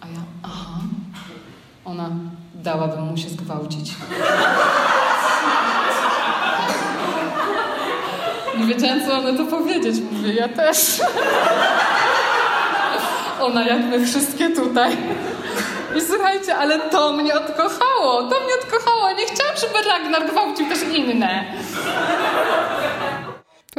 A ja, aha. Ona, dałabym mu się zgwałcić. Nie wiedziałem, co mamy to powiedzieć. Mówię, ja też. Ona jak my wszystkie tutaj. I słuchajcie, ale to mnie odkochało. To mnie odkochało. Nie chciałam, żeby Ragnar gwałcił też inne.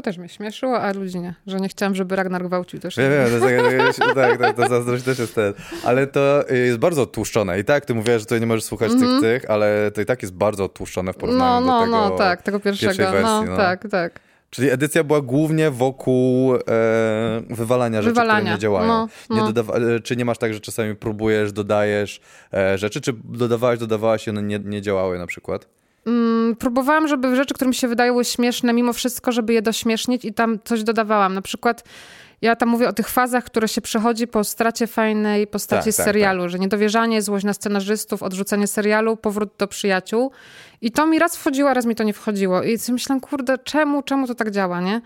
To też mnie śmieszyło, a ludzi nie. Że nie chciałam, żeby Ragnar gwałcił też. Wiem, wiem, to, <laughs> tak, tak, to zazdrość też jest ten. Ale to jest bardzo tłuszczone. I tak, ty mówiłaś, że tutaj nie możesz słuchać mm -hmm. tych, tych, ale to i tak jest bardzo tłuszczone w porównaniu no, no, do tego No, tak, tego pierwszego. Wersji, no, no, tak, tak. Czyli edycja była głównie wokół e, wywalania rzeczy, wywalania. które nie działają. No, no. Nie dodawa- e, czy nie masz tak, że czasami próbujesz, dodajesz e, rzeczy, czy dodawałeś, dodawałaś i one nie, nie działały na przykład? Mm, próbowałam, żeby rzeczy, które mi się wydały śmieszne, mimo wszystko, żeby je dośmiesznić i tam coś dodawałam. Na przykład ja tam mówię o tych fazach, które się przechodzi po stracie fajnej postaci tak, tak, serialu, tak. że niedowierzanie, złość na scenarzystów, odrzucenie serialu, powrót do przyjaciół. I to mi raz wchodziło, a raz mi to nie wchodziło. I sobie myślałam, kurde, czemu, czemu to tak działa, nie?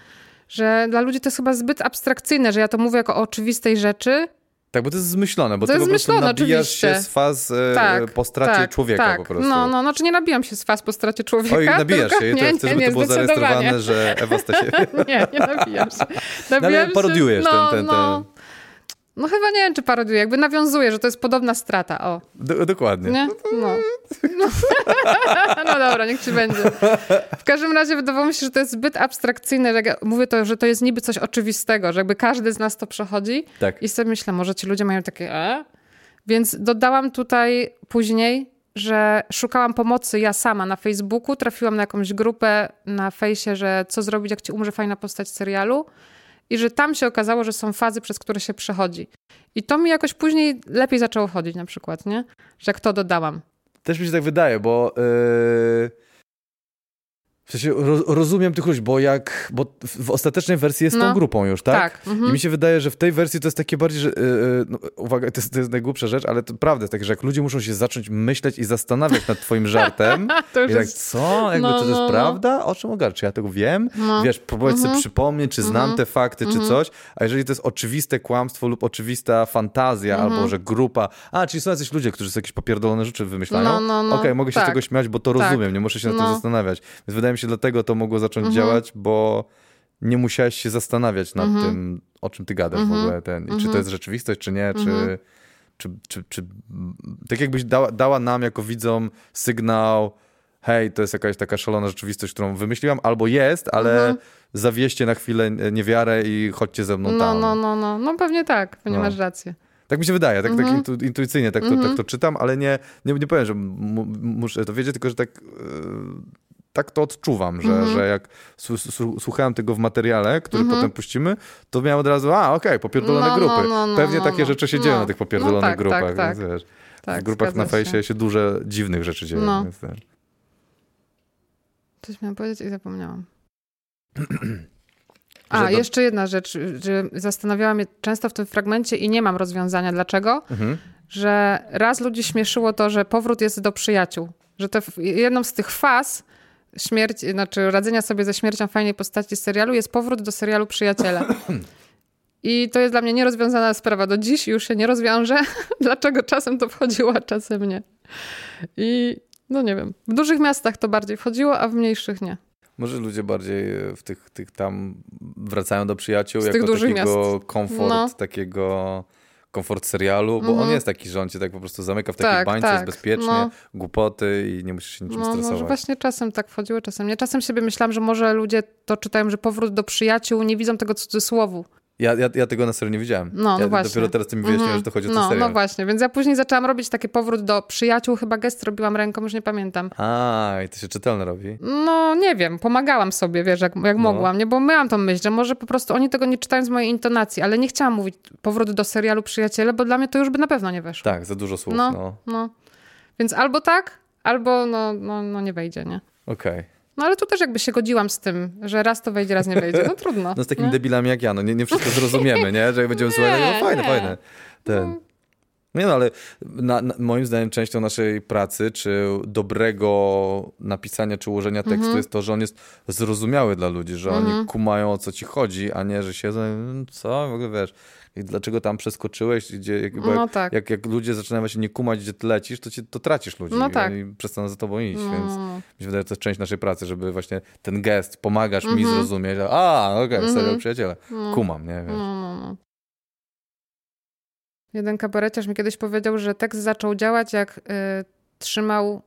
Że dla ludzi to jest chyba zbyt abstrakcyjne, że ja to mówię jako o oczywistej rzeczy, tak, bo to jest zmyślone, bo to ty jest po prostu zmyślone, nabijasz oczywiście. się z faz e, tak, po stracie tak, człowieka tak. po prostu. No, no, znaczy nie nabijam się z faz po stracie człowieka. Oj, nabijasz tylko, się, nie, to chcę, żeby nie, to było zarejestrowane, że Ewa Stasiewicz... <laughs> nie, nie nabijam się. Nabijam no, ale parodiujesz się, no, ten, ten, ten... No. No chyba nie wiem, czy parodiuje, jakby nawiązuje, że to jest podobna strata, o. Do, dokładnie. Nie? No. No. <laughs> no dobra, niech ci będzie. W każdym razie wydawało mi się, że to jest zbyt abstrakcyjne, że ja mówię to, że to jest niby coś oczywistego, że jakby każdy z nas to przechodzi. Tak. I sobie myślę, może ci ludzie mają takie e? Więc dodałam tutaj później, że szukałam pomocy ja sama na Facebooku, trafiłam na jakąś grupę na fejsie, że co zrobić, jak ci umrze fajna postać serialu i że tam się okazało, że są fazy, przez które się przechodzi. I to mi jakoś później lepiej zaczęło chodzić na przykład, nie? Że jak to dodałam. Też mi się tak wydaje, bo... Yy w sensie rozumiem tych ludzi, bo jak, bo w ostatecznej wersji jest no. tą grupą już, tak? Tak. Mhm. I mi się wydaje, że w tej wersji to jest takie bardziej, że, yy, no, uwaga, to jest, to jest najgłupsza rzecz, ale to prawda jest tak, że jak ludzie muszą się zacząć myśleć i zastanawiać nad twoim żartem, <laughs> to już i tak, jest... co? Jakby, no, czy to jest no, no. prawda? O czym ogar? Czy ja tego wiem? No. Wiesz, próbować mhm. sobie przypomnieć, czy znam mhm. te fakty, czy mhm. coś, a jeżeli to jest oczywiste kłamstwo lub oczywista fantazja, mhm. albo że grupa, a, czyli są jacyś ludzie, którzy sobie jakieś popierdolone rzeczy wymyślają, no, no, no. okej, okay, mogę się tak. tego śmiać, bo to tak. rozumiem, nie muszę się nad tym zastanawiać. Więc wydaje mi się, dlatego to mogło zacząć mhm. działać, bo nie musiałeś się zastanawiać nad mhm. tym, o czym ty gadasz w mhm. ogóle. Ten, I czy to mhm. jest rzeczywistość, czy nie, czy, czy, czy, czy tak jakbyś dała, dała nam jako widzom sygnał, hej, to jest jakaś taka szalona rzeczywistość, którą wymyśliłam, albo jest, ale mhm. zawieście na chwilę niewiarę i chodźcie ze mną no, tam. No, no, no, no pewnie tak, pewnie no. masz rację. Tak mi się wydaje, tak, tak intu, intuicyjnie tak, to, tak to czytam, ale nie, nie, nie powiem, że muszę to wiedzieć, tylko że tak... Tak to odczuwam, że, mm -hmm. że jak słuchałem tego w materiale, który mm -hmm. potem puścimy, to miałem od razu, a okej, okay, popierdolone no, grupy. No, no, Pewnie no, takie no. rzeczy się dzieją na tych popierdolonych no tak, grupach. Tak, tak. Więc, wiesz, tak, w grupach na fejsie się. się duże, dziwnych rzeczy dzieją. No. Więc, wiesz. Coś miałam powiedzieć i zapomniałam. <clears throat> A, jeszcze jedna rzecz, że zastanawiała mnie często w tym fragmencie i nie mam rozwiązania dlaczego, mhm. że raz ludzi śmieszyło to, że powrót jest do przyjaciół. Że to jedną z tych faz śmierć, znaczy radzenia sobie ze śmiercią fajnej postaci serialu jest powrót do serialu Przyjaciele. <coughs> I to jest dla mnie nierozwiązana sprawa. Do dziś już się nie rozwiąże. <laughs> Dlaczego czasem to wchodziło, a czasem nie. I no nie wiem. W dużych miastach to bardziej wchodziło, a w mniejszych nie. Może ludzie bardziej w tych, tych tam wracają do przyjaciół Z jako takiego miast. komfort, no. takiego komfort serialu, bo on mhm. jest taki, że on cię tak po prostu zamyka w takiej tak, bańce, tak. jest bezpiecznie, no. głupoty i nie musisz się niczym no, stresować. Może właśnie czasem tak wchodziło, czasem nie. Czasem sobie myślałam, że może ludzie to czytają, że powrót do przyjaciół, nie widzą tego cudzysłowu. Ja, ja, ja tego na serio nie widziałem. No, ja no właśnie. Dopiero teraz ty mi wyjaśniłeś, mm -hmm. że to chodzi o no, serial. No właśnie, więc ja później zaczęłam robić taki powrót do przyjaciół, chyba gest robiłam ręką, już nie pamiętam. A, i to się czytelne robi? No, nie wiem, pomagałam sobie, wiesz, jak, jak no. mogłam, nie? Bo miałam tą myśl, że może po prostu oni tego nie czytają z mojej intonacji, ale nie chciałam mówić powrót do serialu Przyjaciele, bo dla mnie to już by na pewno nie weszło. Tak, za dużo słów, no. No, no. Więc albo tak, albo no, no, no nie wejdzie, nie? Okej. Okay. No ale tu też jakby się godziłam z tym, że raz to wejdzie, raz nie wejdzie. No trudno. No z takimi nie? debilami jak ja, no nie, nie wszystko zrozumiemy, nie? Że jak będziemy <laughs> słuchać, no fajne, nie. fajne. Ten. No. Nie no, ale na, na, moim zdaniem częścią naszej pracy, czy dobrego napisania, czy ułożenia tekstu mhm. jest to, że on jest zrozumiały dla ludzi, że mhm. oni kumają o co ci chodzi, a nie, że siedzą, co, w ogóle wiesz, dlaczego tam przeskoczyłeś, gdzie, jak, no jak, tak. jak, jak, ludzie zaczynają właśnie nie kumać, gdzie ty lecisz, to, ci, to tracisz ludzi no tak. i przestaną za tobą iść, no. więc mi się wydaje, że to jest część naszej pracy, żeby właśnie ten gest, pomagasz mm -hmm. mi mhm. zrozumieć, a, okej, okay, mm -hmm. serio, przyjaciele, no. kumam, nie, wiesz. No, Jeden kabareciarz mi kiedyś powiedział, że tekst zaczął działać, jak y, trzymał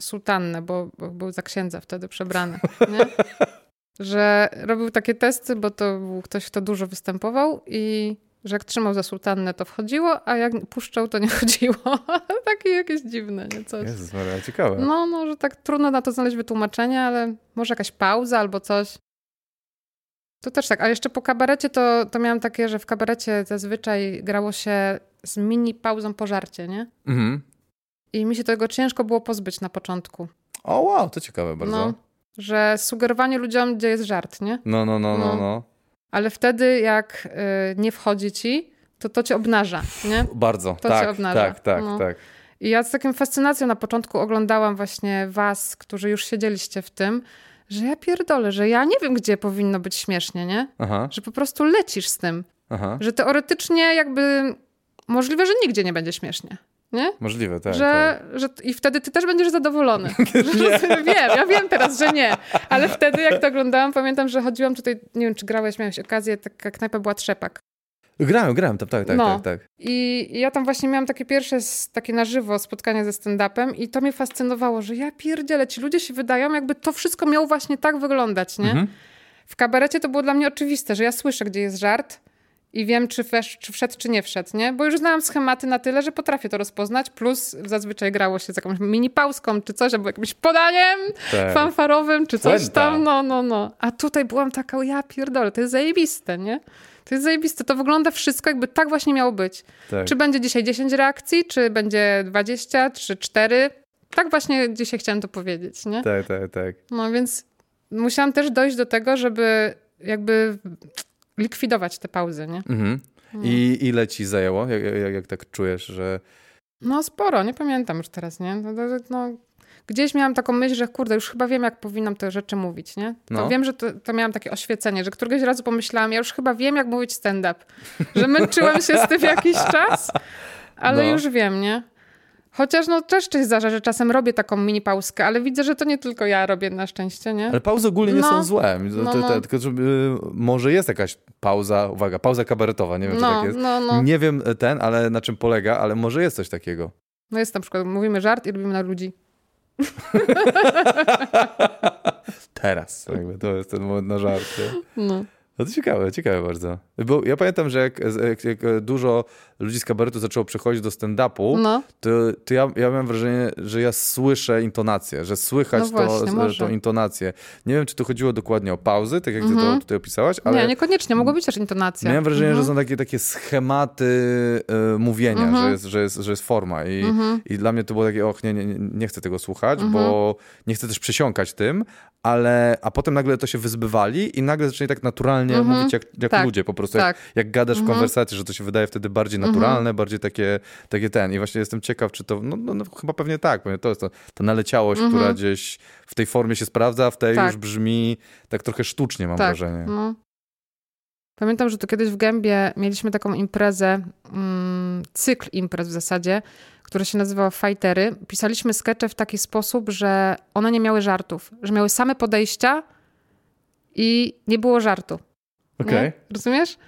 sutannę, bo, bo, był za księdza wtedy przebrany, nie? <laughs> że robił takie testy, bo to był ktoś, kto dużo występował i że jak trzymał za sultannę, to wchodziło, a jak puszczał, to nie <laughs> chodziło. Takie jakieś dziwne, nie? Coś. Jezus Maria, ciekawe. No, no, że tak trudno na to znaleźć wytłumaczenie, ale może jakaś pauza albo coś. To też tak, a jeszcze po kabarecie to, to miałam takie, że w kabarecie zazwyczaj grało się z mini pauzą po żarcie, nie? Mhm. I mi się tego ciężko było pozbyć na początku. O wow, to ciekawe bardzo. No, że sugerowanie ludziom, gdzie jest żart, nie? No, no, no, no, no. no. Ale wtedy, jak y, nie wchodzi ci, to to cię obnaża, nie? Bardzo, to tak, cię obnaża. tak, tak, no. tak. I ja z taką fascynacją na początku oglądałam właśnie was, którzy już siedzieliście w tym, że ja pierdolę, że ja nie wiem, gdzie powinno być śmiesznie, nie? Aha. Że po prostu lecisz z tym. Aha. Że teoretycznie jakby możliwe, że nigdzie nie będzie śmiesznie. Nie? Możliwe, tak. Że, tak. że, I wtedy ty też będziesz zadowolony. <laughs> Że, wiem, ja wiem teraz, że nie. Ale wtedy, jak to oglądałam, pamiętam, że chodziłam tutaj, nie wiem, czy grałeś, miałeś okazję, taka knajpa była Trzepak. Grałem, grałem tam, tak, tak, no. tak, tak. I ja tam właśnie miałam takie pierwsze, takie na żywo spotkanie ze stand-upem i to mnie fascynowało, że ja pierdzielę, ci ludzie się wydają, jakby to wszystko miało właśnie tak wyglądać, nie? Mhm. W kabarecie to było dla mnie oczywiste, że ja słyszę, gdzie jest żart, i wiem, czy, wesz, czy wszedł, czy nie wszedł, nie? Bo już znałam schematy na tyle, że potrafię to rozpoznać, plus zazwyczaj grało się z jakąś mini pauzką, czy coś, albo jakimś podaniem tak. fanfarowym, czy coś tam, no, no, no. A tutaj byłam taka, ja pierdolę, to jest zajebiste, nie? To jest zajebiste, to wygląda wszystko, jakby tak właśnie miało być. Tak. Czy będzie dzisiaj 10 reakcji, czy będzie 20, czy 4. Tak właśnie dzisiaj chciałam to powiedzieć, nie? Tak, tak, tak. No więc musiałam też dojść do tego, żeby jakby likwidować te pauzy, nie? Mhm. No. I ile ci zajęło? Jak, jak, jak, tak czujesz, że... No sporo, nie pamiętam już teraz, nie? No, no, gdzieś miałam taką myśl, że kurde, już chyba wiem, jak powinnam te rzeczy mówić, nie? To no. wiem, że to, to, miałam takie oświecenie, że któregoś razu pomyślałam, ja już chyba wiem, jak mówić stand-up. Że męczyłam się z tym <laughs> jakiś czas, ale no. już wiem, nie? Chociaż no też coś zdarza, że czasem robię taką mini pauzkę, ale widzę, że to nie tylko ja robię na szczęście, nie? Ale pauzy ogólnie nie no. są złe. No, no. Tylko, że, y, może jest jakaś pauza, uwaga, pauza kabaretowa, nie wiem, no, czy tak jest. No, no. Nie wiem ten, ale na czym polega, ale może jest coś takiego. No jest na przykład, mówimy żart i robimy na ludzi. <laughs> Teraz, jakby to jest ten moment na żart. No. No to ciekawe, ciekawe bardzo. Bo ja pamiętam, że jak, jak, jak dużo ludzi z kabaretu zaczęło przechodzić do stand-upu, no. to, to ja, ja miałem wrażenie, że ja słyszę intonację, że słychać no właśnie, to, tą intonację. Nie wiem, czy to chodziło dokładnie o pauzy, tak jak ty to mhm. tutaj opisałaś, ale... Nie, niekoniecznie, mogło być też intonacja. Miałem wrażenie, mhm. że są takie, takie schematy y, mówienia, mhm. że, jest, że, jest, że jest forma i, mhm. i dla mnie to było takie, och, nie, nie, nie chcę tego słuchać, bo nie chcę też przesiąkać tym, ale, a potem nagle to się wyzbywali i nagle zaczęli tak naturalnie mm -hmm. mówić jak, jak tak. ludzie po prostu, tak. jak, jak gadasz mm -hmm. w mhm. konwersacji, że to się wydaje wtedy bardziej mhm. naturalne, mm -hmm. bardziej takie, takie ten i właśnie jestem ciekaw, czy to, no, no, no chyba pewnie tak, pewnie to jest to, ta naleciałość, która mhm. gdzieś w tej formie się sprawdza, w tej tak. już brzmi tak trochę sztucznie mam tak. wrażenie. No. Pamiętam, że tu kiedyś w Gębie mieliśmy taką imprezę, mm, cykl imprez w zasadzie, która się nazywała Fightery. Pisaliśmy skecze w taki sposób, że one nie miały żartów, że miały same podejścia i nie było żartu. Okej. Okay. Rozumiesz?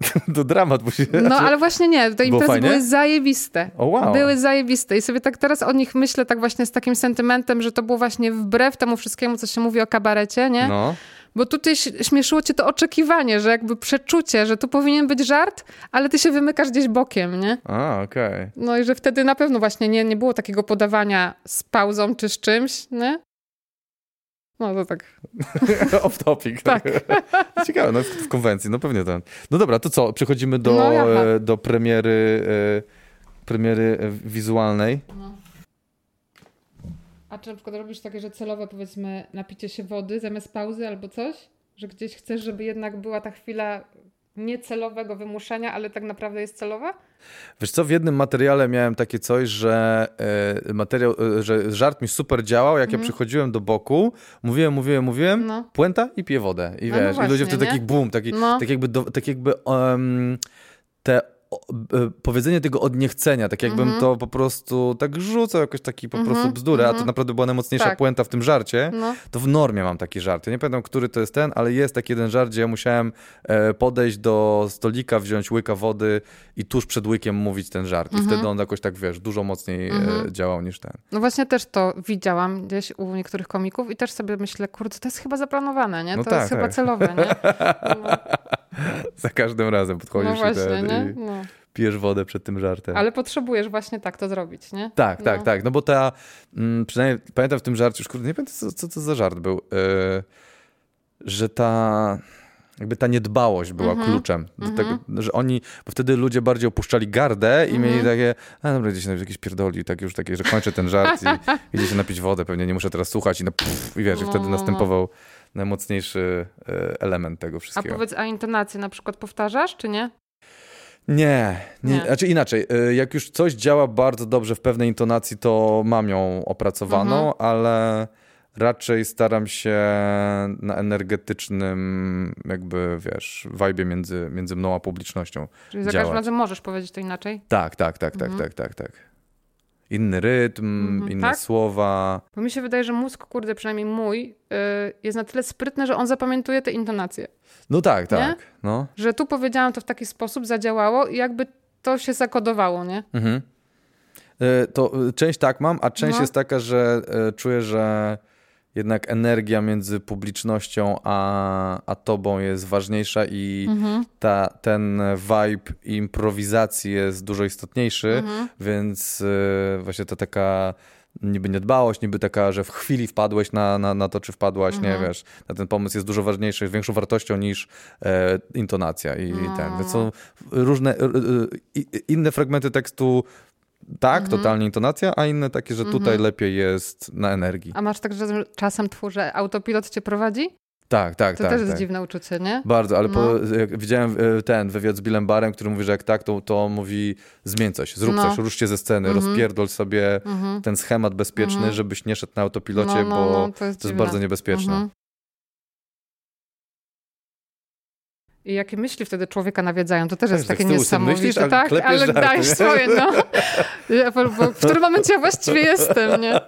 <laughs> To dramat musi No ale właśnie nie, te imprezy były zajebiste. Oh, wow. Były zajebiste i sobie tak teraz o nich myślę tak właśnie z takim sentymentem, że to było właśnie wbrew temu wszystkiemu, co się mówi o kabarecie, nie? No. Bo tutaj śmieszyło cię to oczekiwanie, że jakby przeczucie, że tu powinien być żart, ale ty się wymykasz gdzieś bokiem, nie? A, okej. Okay. No i że wtedy na pewno właśnie nie, nie było takiego podawania z pauzą czy z czymś, nie? No to tak. <laughs> Off topic. Tak. <laughs> Ciekawe, no w, w, konwencji, no pewnie ten. No dobra, to co? Przechodzimy do, no, e, do premiery, e, premiery e, wizualnej. No. A czy na przykład robisz takie, że celowe powiedzmy napicie się wody zamiast pauzy albo coś? Że gdzieś chcesz, żeby jednak była ta chwila niecelowego wymuszenia, ale tak naprawdę jest celowa? Wiesz co, w jednym materiale miałem takie coś, że y, materiał, y, że żart mi super działał, jak mm. ja mhm. przychodziłem do boku, mówiłem, mówiłem, mówiłem, no. puenta i piję wodę. I no wiesz, no właśnie, i ludzie wtedy nie? taki boom, taki, no. tak jakby, do, tak jakby um, te powiedzenie tego od niechcenia, tak jakbym mm -hmm. to po prostu tak rzucał jakoś taki po mm -hmm. prostu bzdurę, mm -hmm. a to mhm. naprawdę była najmocniejsza tak. puenta w tym żarcie, no. to w normie mam taki żart. Ja nie pamiętam, który to jest ten, ale jest taki jeden żart, gdzie ja musiałem e, podejść do stolika, wziąć łyka wody i tuż przed łykiem mówić ten żart. I mhm. wtedy on jakoś tak, wiesz, dużo mocniej e, mhm. działał niż ten. No właśnie też to widziałam gdzieś u niektórych komików i też sobie myślę, kurde, to jest chyba zaplanowane, nie? No to tak, jest tak. chyba celowe, nie? <laughs> No. Za każdym razem podchodzisz no właśnie, i, nie? No pijesz wodę przed tym żartem. Ale potrzebujesz właśnie tak to zrobić, nie? Tak, no. tak, tak. No bo ta, mm, przynajmniej pamiętam w tym żarcie, już kurde, nie pamiętam co, co to za żart był, yy, że ta jakby ta niedbałość była mm -hmm. kluczem do mm -hmm. tego, że oni, bo wtedy ludzie bardziej opuszczali gardę i mm -hmm. mieli takie, a dobra, gdzieś jakieś pierdoli, tak już takie, że kończę ten żart i <laughs> idzie się napić wodę, pewnie nie muszę teraz słuchać i, no, pff, i wiesz, no, i wtedy no, no. następował najmocniejszy e, element tego wszystkiego. A powiedz, a intonację na przykład powtarzasz, czy nie? Nie, nie, nie, znaczy inaczej. Y, jak już coś działa bardzo dobrze w pewnej intonacji, to mam ją opracowaną, mhm. ale raczej staram się na energetycznym, jakby wiesz, wajbie między, między mną a publicznością. Czyli za każdym razem możesz powiedzieć to inaczej? Tak, tak, tak, tak, mhm. tak, tak, tak inny rytm, mm -hmm, inne tak? słowa. Bo mi się wydaje, że mózg, kurde, przynajmniej mój, yy, jest na tyle sprytny, że on zapamiętuje te intonacje. No tak, tak. No. Że tu powiedziałam to w taki sposób, zadziałało i jakby to się zakodowało, nie? Mhm. Yy, to y, część tak mam, a część no. jest taka, że yy, czuję, że jednak energia między publicznością a, a tobą jest ważniejsza i mhm. ta, ten vibe improwizacji jest dużo istotniejszy, mhm. więc y, właśnie to taka niby niedbałość, niby taka, że w chwili wpadłeś na, na, na to, czy wpadłaś, mhm. nie wiesz, na ten pomysł jest dużo ważniejszy, jest większą wartością niż e, intonacja i, no. ten. Więc są różne, e, inne fragmenty tekstu tak, mhm. totalnie intonacja, a inne takie, że tutaj mhm. lepiej jest na energii. A masz tak, że czasem twórze autopilot cię prowadzi? Tak, tak, to tak. To też jest tak. dziwne uczucie, nie? Bardzo, ale no. po, widziałem e, ten wywiad z Billem Barem, który mówi, że jak tak, to, to mówi zmień coś, zrób no. coś, ruszcie ze sceny, mm -hmm. rozpierdol sobie mm -hmm. ten schemat bezpieczny, mm -hmm. żebyś nie szedł na autopilocie, no, no, bo no, to jest, to jest bardzo niebezpieczne. I jakie myśli wtedy człowieka nawiedzają, to też jest takie niesamowite. Myślisz, ale tak, ale żarty, dajesz swoje, no. W którym momencie ja właściwie jestem, nie?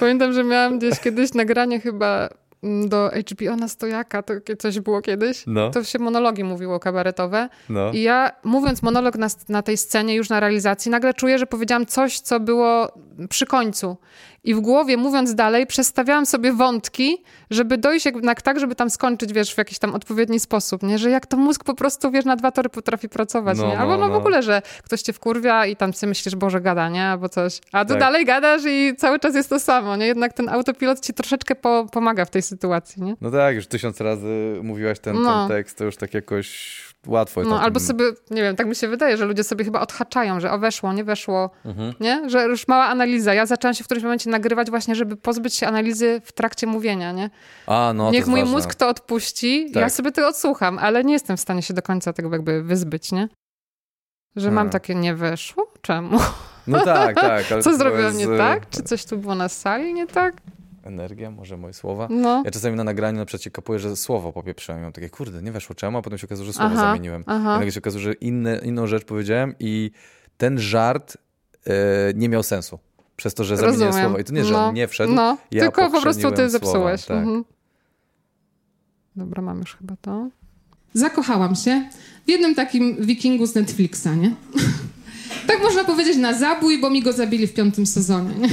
Pamiętam, że miałam gdzieś kiedyś nagranie chyba mm, do HBO na stojaka, to coś było kiedyś. No. To się monologi mówiło kabaretowe. No. I ja mówiąc monolog na, na tej scenie, już na realizacji, nagle czuję, że powiedziałam coś, co było przy końcu. I w głowie, mówiąc dalej, przestawiałam sobie wątki, żeby dojść jednak tak, żeby tam skończyć, wiesz, w jakiś tam odpowiedni sposób, nie? Że jak to mózg po prostu, wiesz, na dwa tory potrafi pracować, No, nie? Albo no, no, w no. ogóle, że ktoś cię wkurwia i tam sobie myślisz, Boże, gada, nie? Albo coś. A tu Tak. dalej gadasz i cały czas jest to samo, nie? Jednak ten autopilot ci troszeczkę po, pomaga w tej sytuacji, nie? No tak, już tysiąc razy mówiłaś ten, No. ten tekst, to już tak jakoś łatwo jest No, albo sobie, nie wiem, tak mi się wydaje, że ludzie sobie chyba odhaczają, że o weszło, nie weszło, Mhm. nie? Że już mała analiza. Ja zaczęłam się w którymś momencie nagrywać właśnie, żeby pozbyć się analizy w trakcie mówienia, nie? A, no, Niech mój ważne. mózg to odpuści, Tak. ja sobie to odsłucham, ale nie jestem w stanie się do końca tego jakby wyzbyć, nie? Że mam Hmm. takie, nie weszło? Czemu? No tak, tak. Co to zrobiłam jest, nie tak? Czy coś tu było na sali nie tak? Energia, może moje słowa. No. Ja czasami na nagraniu na przykład się kapuję, że słowo popieprzyłem. Mam takie, kurde, nie weszło czemu, a potem się okazuje, że słowo Aha, zamieniłem. aha. I nagle się okazuje, że inne, inną rzecz powiedziałem i ten żart e, nie miał sensu. Przez to, że zamieniłem Rozumiem. słowo. I to nie, że no. on nie wszedł, No, ja tylko po prostu ty słowa, zepsułeś. tak. Mhm. Dobra, mam już chyba to. Zakochałam się w jednym takim wikingu z Netflixa, nie? <laughs> tak można powiedzieć na zabój, bo mi go zabili w piątym sezonie, nie?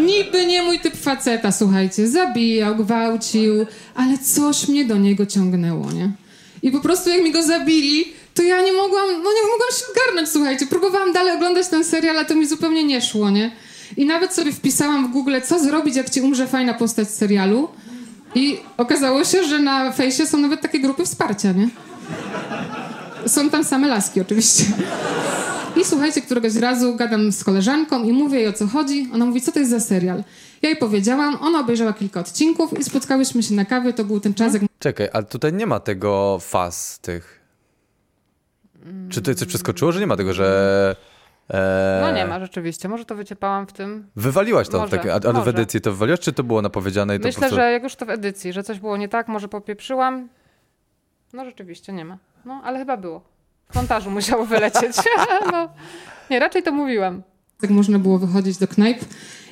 Niby nie mój typ faceta, słuchajcie. Zabijał, gwałcił, ale coś mnie do niego ciągnęło, nie? I po prostu jak mi go zabili, to ja nie mogłam, no nie mogłam się ogarnąć, słuchajcie. Próbowałam dalej oglądać ten serial, a to mi zupełnie nie szło, nie? I nawet sobie wpisałam w Google, co zrobić, jak ci umrze fajna postać z serialu. I okazało się, że na fejsie są nawet takie grupy wsparcia, nie? Są tam same laski oczywiście. I słuchajcie, któregoś razu gadam z koleżanką i mówię jej o co chodzi. Ona mówi, co to jest za serial? Ja jej powiedziałam, ona obejrzała kilka odcinków i spotkałyśmy się na kawie. To był ten czas, jak Czekaj, ale tutaj nie ma tego faz tych. Czy tutaj coś przeskoczyło, że nie ma tego, że... E, No nie ma rzeczywiście. Może to wyciepałam w tym. Wywaliłaś to, Może, tak, ale w może. edycji to wywaliłaś, czy to było napowiedziane i to po Myślę, prostu... że jak już to w edycji, że coś było nie tak, może popieprzyłam. No rzeczywiście nie ma. No, ale chyba było. W montażu <laughs> musiało wylecieć. <laughs> no. Nie, raczej to mówiłam. jak można było wychodzić do knajp.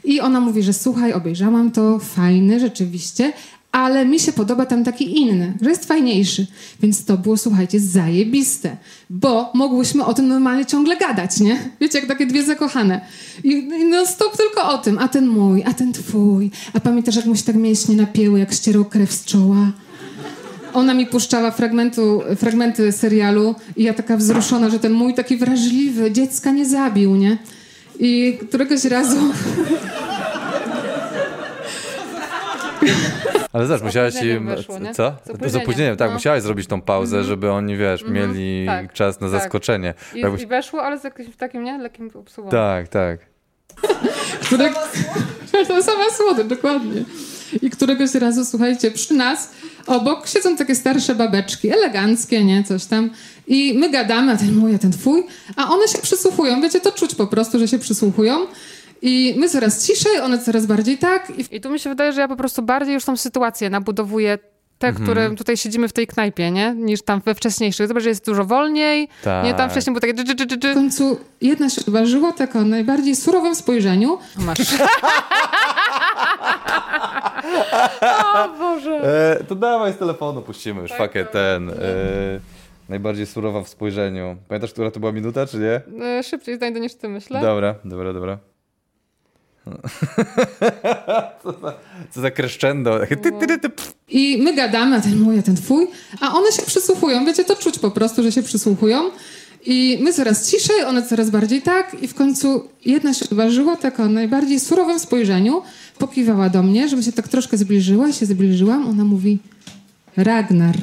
I ona mówi, że słuchaj, obejrzałam to, fajny rzeczywiście, ale mi się podoba tam taki inny, że jest fajniejszy. Więc to było, słuchajcie, zajebiste, bo mogłyśmy o tym normalnie ciągle gadać, nie? Wiecie, jak takie dwie zakochane. I, i no stop tylko o tym, a ten mój, a ten twój. A pamiętasz, jak mu się tak mięśnie napięły, jak ścierał krew z czoła? Ona mi puszczała fragmentu, fragmenty serialu i ja taka wzruszona, że ten mój taki wrażliwy dziecka nie zabił, nie? I któregoś razu... Ale zobacz, musiałaś im... weszło, nie? Co? Z opóźnieniem, Z opóźnieniem, tak, no. musiałaś zrobić tą pauzę, żeby oni, wiesz, mieli tak, czas na tak. zaskoczenie. I, Jakbyś- i weszło, ale z jakimś takim, nie? Lekkim obsługą. Tak, tak. Które... <laughs> to sama słodycz, dokładnie. I któregoś razu, słuchajcie, przy nas obok siedzą takie starsze babeczki, eleganckie, nie, coś tam. I my gadamy, a ten mój, a ten twój, a one się przysłuchują. Wiecie, to czuć po prostu, że się przysłuchują. I my coraz ciszej, one coraz bardziej tak. I I tu mi się wydaje, że ja po prostu bardziej już tą sytuację nabudowuję te, Mhm. które tutaj siedzimy w tej knajpie, nie? Niż tam we wcześniejszych. Zobacz, że jest dużo wolniej. Tak. Nie, tam wcześniej było takie dży, dży, dży, w dży. końcu jedna się odważyła tak o najbardziej surowym spojrzeniu. Masz. <laughs> o Boże. E, to dawaj z telefonu, puścimy już, fakę ten. E, najbardziej surowa w spojrzeniu. Pamiętasz, która to była minuta, czy nie? E, Szybciej znajdę niż ty, myślę. Dobra, dobra, dobra. <laughs> co, za, co za crescendo. I my gadamy, a ten mój, a ten twój, a one się przysłuchują. Wiecie, to czuć po prostu, że się przysłuchują. I my coraz ciszej, one coraz bardziej tak. I w końcu jedna się odważyła tak o najbardziej surowym spojrzeniu. Pokiwała do mnie, żebym się tak troszkę zbliżyła. się zbliżyłam. Ona mówi Ragnar.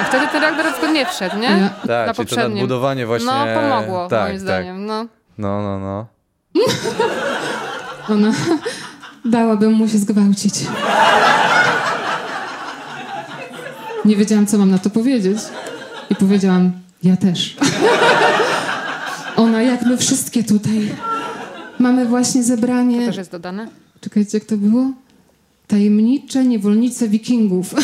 A wtedy ten reaktor tylko nie wszedł, nie? Ja- Tak, Na czyli to poprzednim. nadbudowanie właśnie... No, pomogło, tak, moim zdaniem. No. Tak. No, no, no. <laughs> Ona dałabym mu się zgwałcić. Nie wiedziałam, co mam na to powiedzieć. I powiedziałam, ja też. Ona, jak my wszystkie tutaj. Mamy właśnie zebranie. Też jest dodane. Czekajcie, jak to było? Tajemnicze niewolnice wikingów.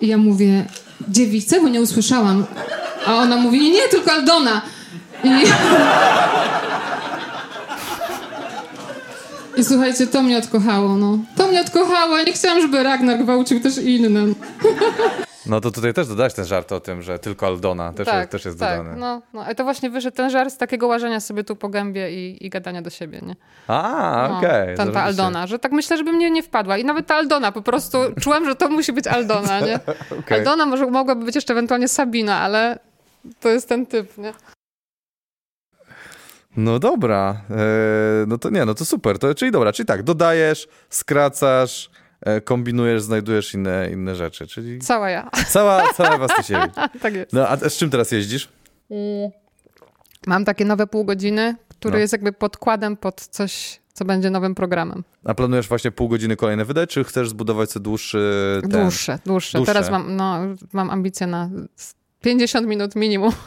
I ja mówię, dziewice, bo nie usłyszałam. A ona mówi, nie, nie, tylko Aldona. I... I słuchajcie, to mnie odkochało, no. To mnie odkochało. Ja nie chciałam, żeby Ragnar gwałcił też innym. <laughs> No to tutaj też dodać ten żart o tym, że tylko Aldona też, tak, jest, też jest tak. No, no, ale to właśnie wyszedł ten żart z takiego łażenia sobie tu po gębie i, i gadania do siebie, nie? A, no, okej. Okay, ta Aldona, że tak myślę, żeby mnie nie wpadła. I nawet ta Aldona, po prostu <laughs> czułam, że to musi być Aldona, nie? <laughs> okay. Aldona może mogłaby być jeszcze ewentualnie Sabina, ale to jest ten typ, nie? No dobra, eee, no to nie, no to super, to, czyli dobra, czyli tak, dodajesz, skracasz, e, kombinujesz, znajdujesz inne, inne rzeczy, czyli... Cała ja. Cała, cała Wastysiewicz. <laughs> tak jest. No a z czym teraz jeździsz? Mm. Mam takie nowe pół godziny, które no. jest jakby podkładem pod coś, co będzie nowym programem. A planujesz właśnie pół godziny kolejne wydać, czy chcesz zbudować sobie dłuższy... Ten... Dłuższe, dłuższe. dłuższe. Teraz mam, no, mam ambicje na 50 minut minimum. <laughs>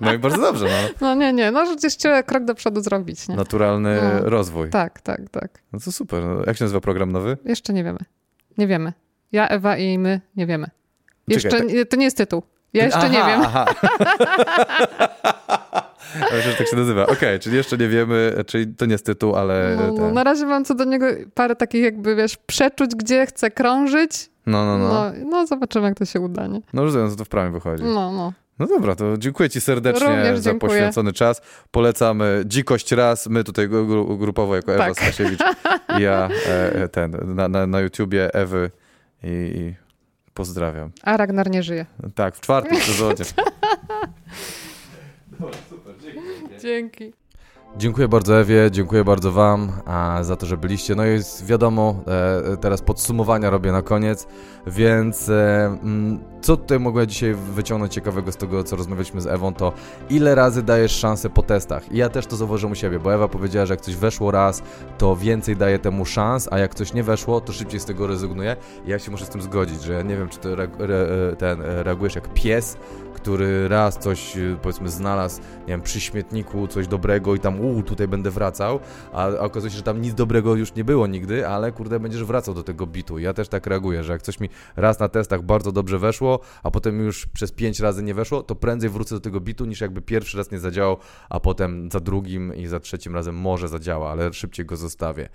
No i bardzo dobrze. No, no nie, nie, no jeszcze krok do przodu zrobić. Nie? Naturalny no. rozwój. Tak, tak, tak. No to super. No, jak się nazywa program nowy? Jeszcze nie wiemy. Nie wiemy. Ja, Ewa i my nie wiemy. Jeszcze, Czekaj, tak... to nie jest tytuł. Ja jeszcze aha, nie wiem. Aha. <laughs> Myślę, że tak się nazywa. Okej, okay, czyli jeszcze nie wiemy, czyli to nie jest tytuł, ale... No, no, na razie mam co do niego parę takich jakby, wiesz, przeczuć, gdzie chcę krążyć. No, no, no. No, no zobaczymy, jak to się uda, nie? No rozumiem, to w prawie wychodzi. No, no. No dobra, to dziękuję Ci serdecznie Również za dziękuję. poświęcony czas. Polecamy Dzikość raz, my tutaj grupowo jako Ewa tak. Stasiewicz i ja e, e, ten, na, na, na YouTubie Ewy i, i pozdrawiam. A Ragnar nie żyje. Tak, w czwartym <laughs> sezonie. Dzięki. Dziękuję bardzo Ewie, dziękuję bardzo Wam za to, że byliście. No jest wiadomo, e, teraz podsumowania robię na koniec, więc e, mm, co tutaj mogłem dzisiaj wyciągnąć ciekawego z tego, co rozmawialiśmy z Ewą, to ile razy dajesz szansę po testach. I ja też to zauważyłem u siebie, bo Ewa powiedziała, że jak coś weszło raz, to więcej daje temu szans, a jak coś nie weszło, to szybciej z tego rezygnuje. I ja się muszę z tym zgodzić, że ja nie wiem, czy ty re, re, ten, reagujesz jak pies, który raz coś, powiedzmy, znalazł, nie wiem, przy śmietniku coś dobrego i tam, uuu, tutaj będę wracał, a, okazuje się, że tam nic dobrego już nie było nigdy, ale kurde, będziesz wracał do tego bitu. Ja też tak reaguję, że jak coś mi raz na testach bardzo dobrze weszło, a potem już przez pięć razy nie weszło, to prędzej wrócę do tego bitu, niż jakby pierwszy raz nie zadziałał, a potem za drugim i za trzecim razem może zadziała, ale szybciej go zostawię.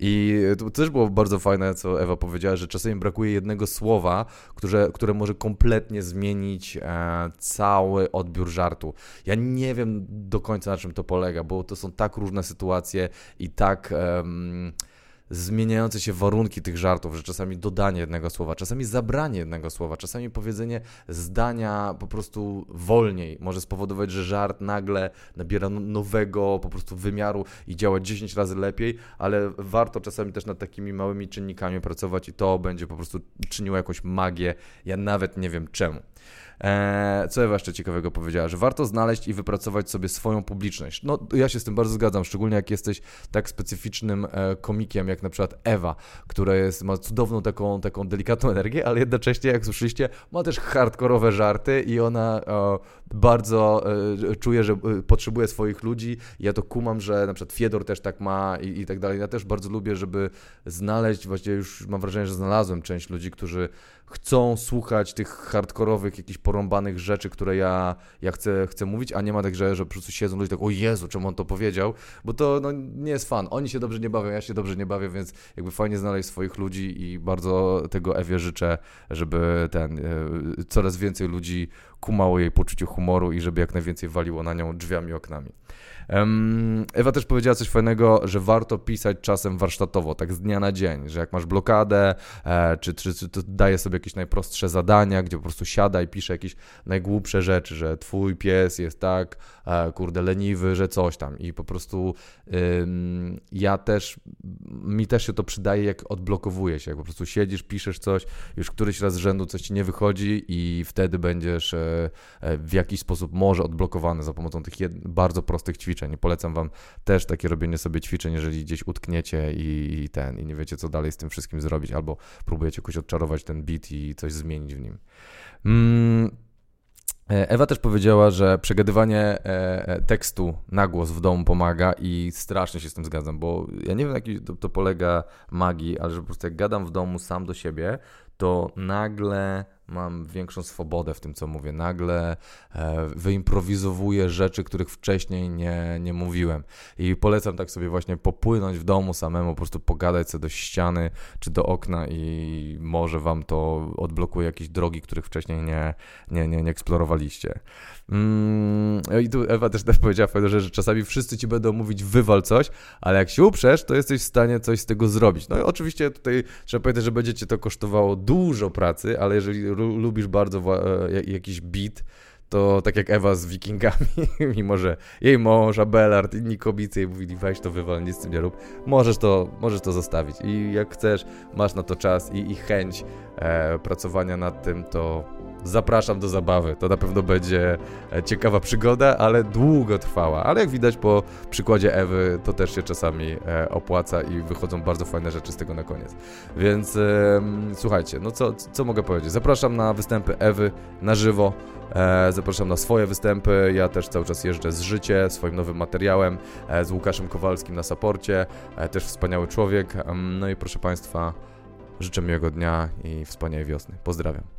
I to też było bardzo fajne, co Ewa powiedziała, że czasami brakuje jednego słowa, które, które może kompletnie zmienić e, cały odbiór żartu. Ja nie wiem do końca na czym to polega, bo to są tak różne sytuacje i tak. Um, zmieniające się warunki tych żartów, że czasami dodanie jednego słowa, czasami zabranie jednego słowa, czasami powiedzenie zdania po prostu wolniej może spowodować, że żart nagle nabiera nowego po prostu wymiaru i działa 10 razy lepiej, ale warto czasami też nad takimi małymi czynnikami pracować i to będzie po prostu czyniło jakąś magię. Ja nawet nie wiem czemu. Eee, co Ewa jeszcze ciekawego powiedziała, że warto znaleźć i wypracować sobie swoją publiczność. No, ja się z tym bardzo zgadzam, szczególnie jak jesteś tak specyficznym e, komikiem, jak na przykład Ewa, która jest, ma cudowną taką, taką delikatną energię, ale jednocześnie, jak słyszeliście, ma też hardkorowe żarty i ona e, bardzo e, czuje, że e, potrzebuje swoich ludzi. Ja to kumam, że na przykład Fiedor też tak ma i, i tak dalej. Ja też bardzo lubię, żeby znaleźć, właściwie już mam wrażenie, że znalazłem część ludzi, którzy chcą słuchać tych hardkorowych, jakichś porąbanych rzeczy, które ja, ja chcę, chcę mówić, a nie ma tak, że, że po prostu siedzą ludzie tak, o Jezu, czemu on to powiedział, bo to no, nie jest fan. Oni się dobrze nie bawią, ja się dobrze nie bawię, więc jakby fajnie znaleźć swoich ludzi i bardzo tego Ewie życzę, żeby ten, e, coraz więcej ludzi kumało jej poczucie humoru i żeby jak najwięcej waliło na nią drzwiami, oknami. Ewa też powiedziała coś fajnego, że warto pisać czasem warsztatowo, tak z dnia na dzień, że jak masz blokadę, e, czy, czy, czy to daje sobie jakieś najprostsze zadania, gdzie po prostu siada i pisze jakieś najgłupsze rzeczy, że twój pies jest tak, e, kurde, leniwy, że coś tam. I po prostu ja też, mi też się to przydaje, jak odblokowuje się, jak po prostu siedzisz, piszesz coś, już któryś raz z rzędu coś ci nie wychodzi i wtedy będziesz e, w jakiś sposób może odblokowany za pomocą tych bardzo prostych ćwiczeń ćwiczeń. Polecam wam też takie robienie sobie ćwiczeń, jeżeli gdzieś utkniecie i, i ten, i nie wiecie, co dalej z tym wszystkim zrobić, albo próbujecie jakoś odczarować ten beat i coś zmienić w nim. Mm. E, Ewa też powiedziała, że przegadywanie e, e, tekstu na głos w domu pomaga i strasznie się z tym zgadzam, bo ja nie wiem, jak to, to polega magii, ale że po prostu jak gadam w domu sam do siebie, to nagle mam większą swobodę w tym, co mówię. Nagle e, wyimprowizowuję rzeczy, których wcześniej nie, nie mówiłem. I polecam tak sobie właśnie popłynąć w domu samemu, po prostu pogadać sobie do ściany czy do okna i może wam to odblokuje jakieś drogi, których wcześniej nie, nie, nie, nie eksplorowaliście. Mm, I tu Ewa też, też powiedziała że czasami wszyscy ci będą mówić wywal coś, ale jak się uprzesz, to jesteś w stanie coś z tego zrobić. No i oczywiście tutaj trzeba powiedzieć, że będzie cię to kosztowało dużo pracy, ale jeżeli lubisz bardzo e, jakiś beat, to tak jak Ewa z Wikingami, <laughs> mimo że jej mąż, Abelard, inni kobicy jej mówili weź to wywal, nic z tym nie rób, możesz to, możesz to zostawić i jak chcesz, masz na to czas i, i chęć e, pracowania nad tym, to zapraszam do zabawy. To na pewno będzie e, ciekawa przygoda, ale długo trwała. Ale jak widać po przykładzie Ewy, to też się czasami e, opłaca i wychodzą bardzo fajne rzeczy z tego na koniec. Więc e, słuchajcie, no co, co mogę powiedzieć? Zapraszam na występy Ewy na żywo. E, zapraszam na swoje występy. Ja też cały czas jeżdżę z życie, swoim nowym materiałem, e, z Łukaszem Kowalskim na saporcie. E, też wspaniały człowiek. No i proszę Państwa, życzę miłego dnia i wspaniałej wiosny. Pozdrawiam.